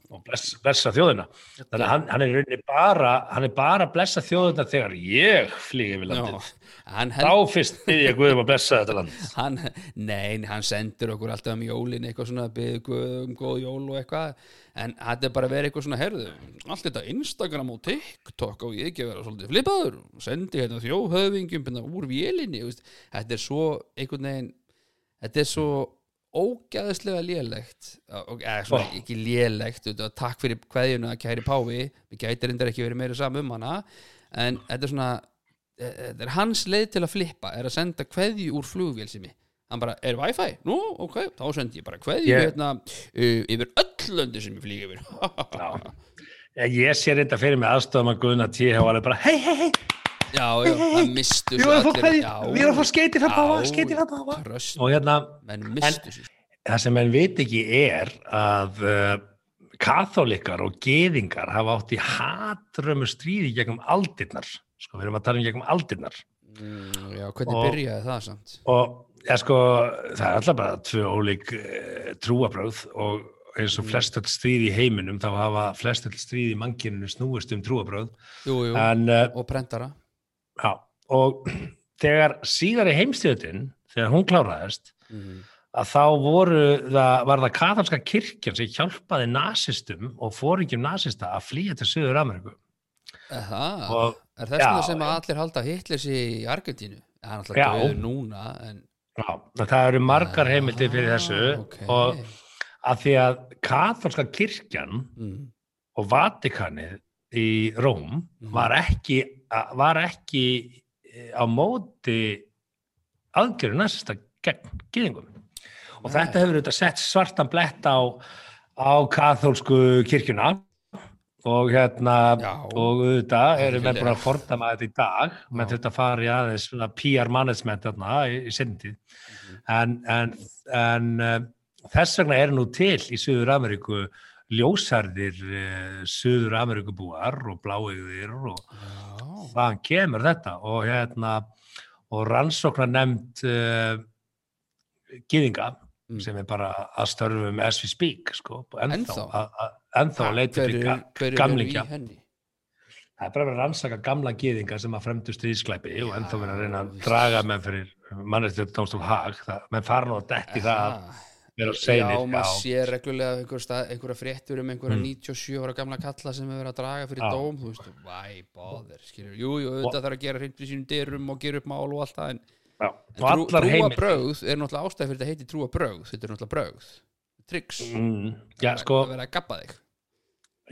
og bless, blessa þjóðina. Þannig að hann, hann er rauninni bara, hann er bara að blessa þjóðina þegar ég flýg yfir landið. Held Þá fyrst byrði ég Guðum að blessa þetta land. hann, nei, hann sendur okkur alltaf um jólin eitthvað svona byggðu guð um góð jól og eitthvað en þetta er bara verið eitthvað svona herðu allt þetta Instagram og TikTok og ég ekki að vera svolítið flipaður sendi hérna þjóðhöfingjum hérna úr vélinni þetta er svo einhvern veginn þetta er svo ógæðislega lélegt. Eða, svona, ekki lélegt takk fyrir kveðjuna kæri Páfi. Við gæti reyndar ekki verið meira saman um hana. En þetta er svona e, þetta er hans leið til að flippa er að senda kveðju úr flugvél sem hann bara, er wifi? Nú, ok, þá sendi ég bara kveðju Ég- hérna, uh, yfir öll löndi sem ég flýg yfir. Ég, ég sé reynda fyrir mig aðstofum að Guðna T.H. alveg bara, hei, hei, hei, já, já, það mistu svo allir- við erum að fá skeiti páfa, já, skeiti páfa. tröst, Og hérna, það sem menn veit ekki er að uh, katholikar og geðingar hafa átt í hatrömmu stríði gegnum aldirnar. Sko, við erum að tala um gegnum aldirnar. mm, já, hvernig Og- byrjaði það samt Og ja, sko, það er alltaf bara tvö ólík uh, trúabröð og eins og flestöld stríð í heiminum þá hafa flestöld stríð í mannkyninu snúist um trúabröð. jú, jú, En uh, og prentara Já, og þegar síðari heimstjöðin, þegar hún kláraðist, mm. að þá voru það, var það kathalska kirkjan sem hjálpaði nasistum og fóringjum nasista að flýja til Suður Ameríku. það, Og er þess vegna sem að allir halda Hitler sér í Argentínu hann er alltaf döður núna en, já, það eru margar heimildir fyrir þessu Ah, ok. og að því að kathalska kirkjan mm. og Vatikanið í Róm Mhm. var ekki, var ekki eh, á móti aðgerðu nasista gegn gyðingum. Og Nei. þetta hefur auðvitað sett svartan blett á, á kathólsku kirkjuna og hérna Já. og auðvitað eru menn Algjörlega. bara að fordama þetta í dag menn þetta fari aðeins PR management þarna í, í sindið Mhm. en, en, en uh, þess vegna er nú til í Suður Ameríku ljósarðir uh, Suður Ameríkubúar og bláeigðir og já, hvaðan kemur þetta? Og hérna og rannsóknar nefnd uh, gyðinga Mm. sem er bara að störfum as we speak sko, ennþá, Ennþá? hver eru gamlingja. í það er bara að rannsaka gamla gyðinga sem að fremdu stríðsklæpi og ennþá verið að reyna að draga menn fyrir mannrættið dómstól hag menn fara nú að detti það að Á Já, seinir maður sér reglulega einhver einhverja fréttur um einhverja Mm. 97 ára gamla kalla sem hefur verið að draga fyrir Já. dóm, þú veist, why bother skilur, jú, jú, auðvitað þarf að gera hreint fyrir sínum dyrum og gera upp mál og allt það en, en trú, trúa brögð er náttúrulega ástæð fyrir þetta heiti trúa brögð. Þetta er náttúrulega brögð, tricks mm, já, sko, að vera að gappa þig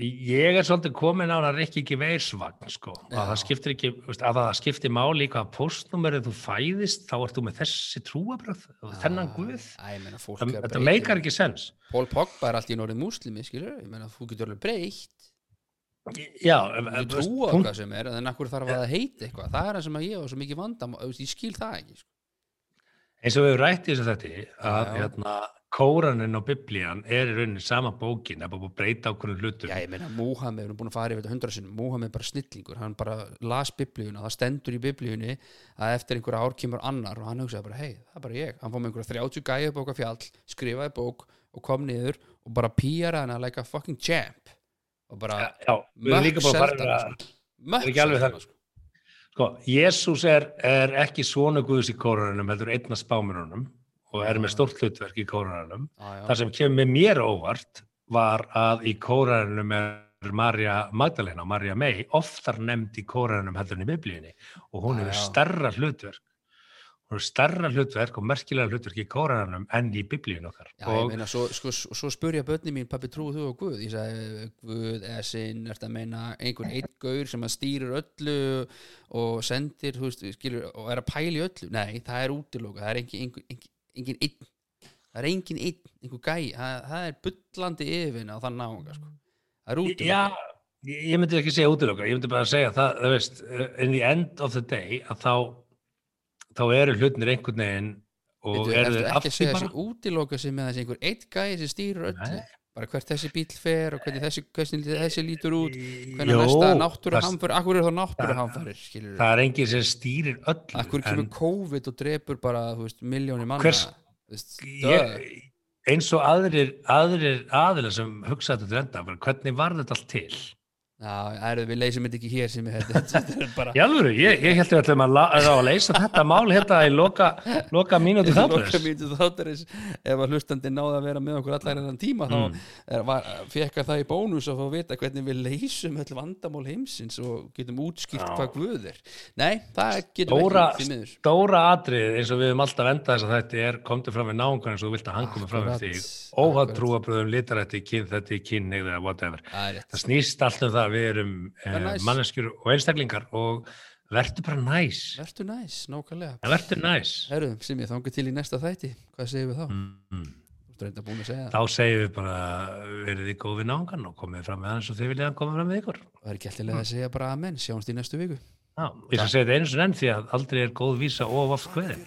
ég er svolítið komin á að rekki ekki veirsvagn sko, Já. að það skiptir ekki að það skiptir máli í hvaða postnúmerið þú fæðist, þá ert þú með þessi trúabröð þennan guð. Æ, ég meina, fólk Það- þetta meikar ekki sens. Paul Pogba er allt í norðin múslimi, skilur ég meina, þú getur alveg breytt. Já, þú trúa hvað sem er en akkur þarf að það heita eitthvað. Það er það sem að ég var svo mikið vandam ég skil það ekki sko. eins og við höfum rætt í þessu þetta að hérna, Kóranin og Biblían er í rauninni sama bókin, það er bara að breyta ákveðnum hlutum. Já, ég meina, Múhammed, við erum búin að fara yfir þetta hundra sinnum Múhammed er bara snillingur, hann bara las biblíuna, það stendur í biblíunni að eftir einhverja ár kemur annar og hann hugsaði bara, hei, það er bara ég. Hann fór með einhverja 30 gæja bóka fjall, skrifaði bók og kom niður og bara píjara hana like a fucking champ. Og bara að að seldan, sko. Er alveg seldan, sko. Sko, Jésús er, er ekki svona guðs í kórunum, heldur einna spáminunum og er með stórt hlutverk í já. Það sem kemur mér óvart var að í kórunum er Marja Magdalena og Marja May oftar nefnd í kórunum heldur í biblíunni og hún hefur starra hlutverk. Hún hefur starra hlutverk og merkilega hlutverk í kórunum enn í biblíun okkar. Já, ég og meina, svo, sko, svo spurja börni mín, pappi trúið þú á Guð? Ég sagði, Guð eða sinn, ertu að meina einhvern einn gaur sem að stýrir öllu og sendir, veist, skilur, og er að pæla í öllu? Nei, það er útiloka, það er engin, engin, engin, engin einn, það er engin einn, einhver gæ, það, það er bullandi yfirvinna á þann náunga, sko. Það er útiloka. Já, ég myndi ekki segja útiloka, ég myndi bara segja það, það veist, in the end of the day að þá, þá eru hlutnir einhvern veginn og eru þeir ekki að aftur segja bara. þessi útiloka sem með þessi einhver eitt gæði sem stýrir öllu Nei. Bara hvert þessi bíl fer og hvernig þessi, hvernig þessi lítur út hvernig Jó, næsta það- náttúruhamfur akkur er það náttúruhamfarir skilur Það er enginn sem stýrir öllu. akkur kemur en COVID og drepur bara miljónir manna Hvers- veist, ég, eins og aðrir, aðrir aðilar sem hugsa þetta hvernig var þetta allt til? Já, er, við leysum þetta ekki hér sem þetta er bara alvöru, ég, ég held að við ætlum að, að leysa þetta mál hérna í loka, loka Loka þátturins. mínútu þáttarins ef að hlustandi náði að vera með okkur allar enn tíma þá Mm. er, var, fekk að það í bónus að fá að vita hvernig við leysum öll vandamál heimsins og getum útskýrt Já. hvað guð er Nei, það getum við ekki því miður stóra atrið eins og við höfum alltaf endað þess að þetta er komdu fram með náungan eins og þú vilt að hann komi fram með Akkurat, þig óhátt akkurat. trúabröðum, litarætti, kyn, þetta kyn eða whatever. Það við erum er eh, næs. manneskjur og einstaklingar og verður bara næs Vertu næs, nákvæmlega. Verður næs Herru, sem ég þangu til í næsta þætti. Hvað segir við þá? mm. Segja þá segjum við bara verið þið góð við náungan og komið fram með hann svo þið viljið að koma fram með ykkur. Það er ekki alltaf að segja bara amen. Sjáumst í næstu viku Já, ég skal segja þetta einu sem enn því að aldrei er góð vísa og oft hverðin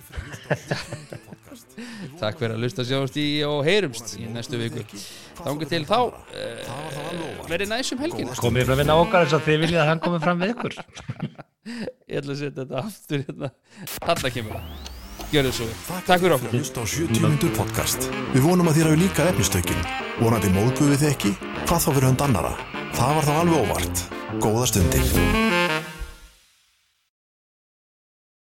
Takk fyrir að lusta sjáumst í og heyrumst í næstu viku Þangu til þá uh, Verið næs um helgina komið fram með náungan eins og þið viljið að hann komið fram með ykkur Ég ætla að setja þetta aftur hérna Þarna kemur það svo vel. Takk fyrir okkur Hlusta á 70 mínútur podcast. Við vonum að þér hafi líka efnistökin. Vonandi móðguðu þið ekki? Hvað þá fyrir hund annara? Það var þá alveg óvart. Góða stundir.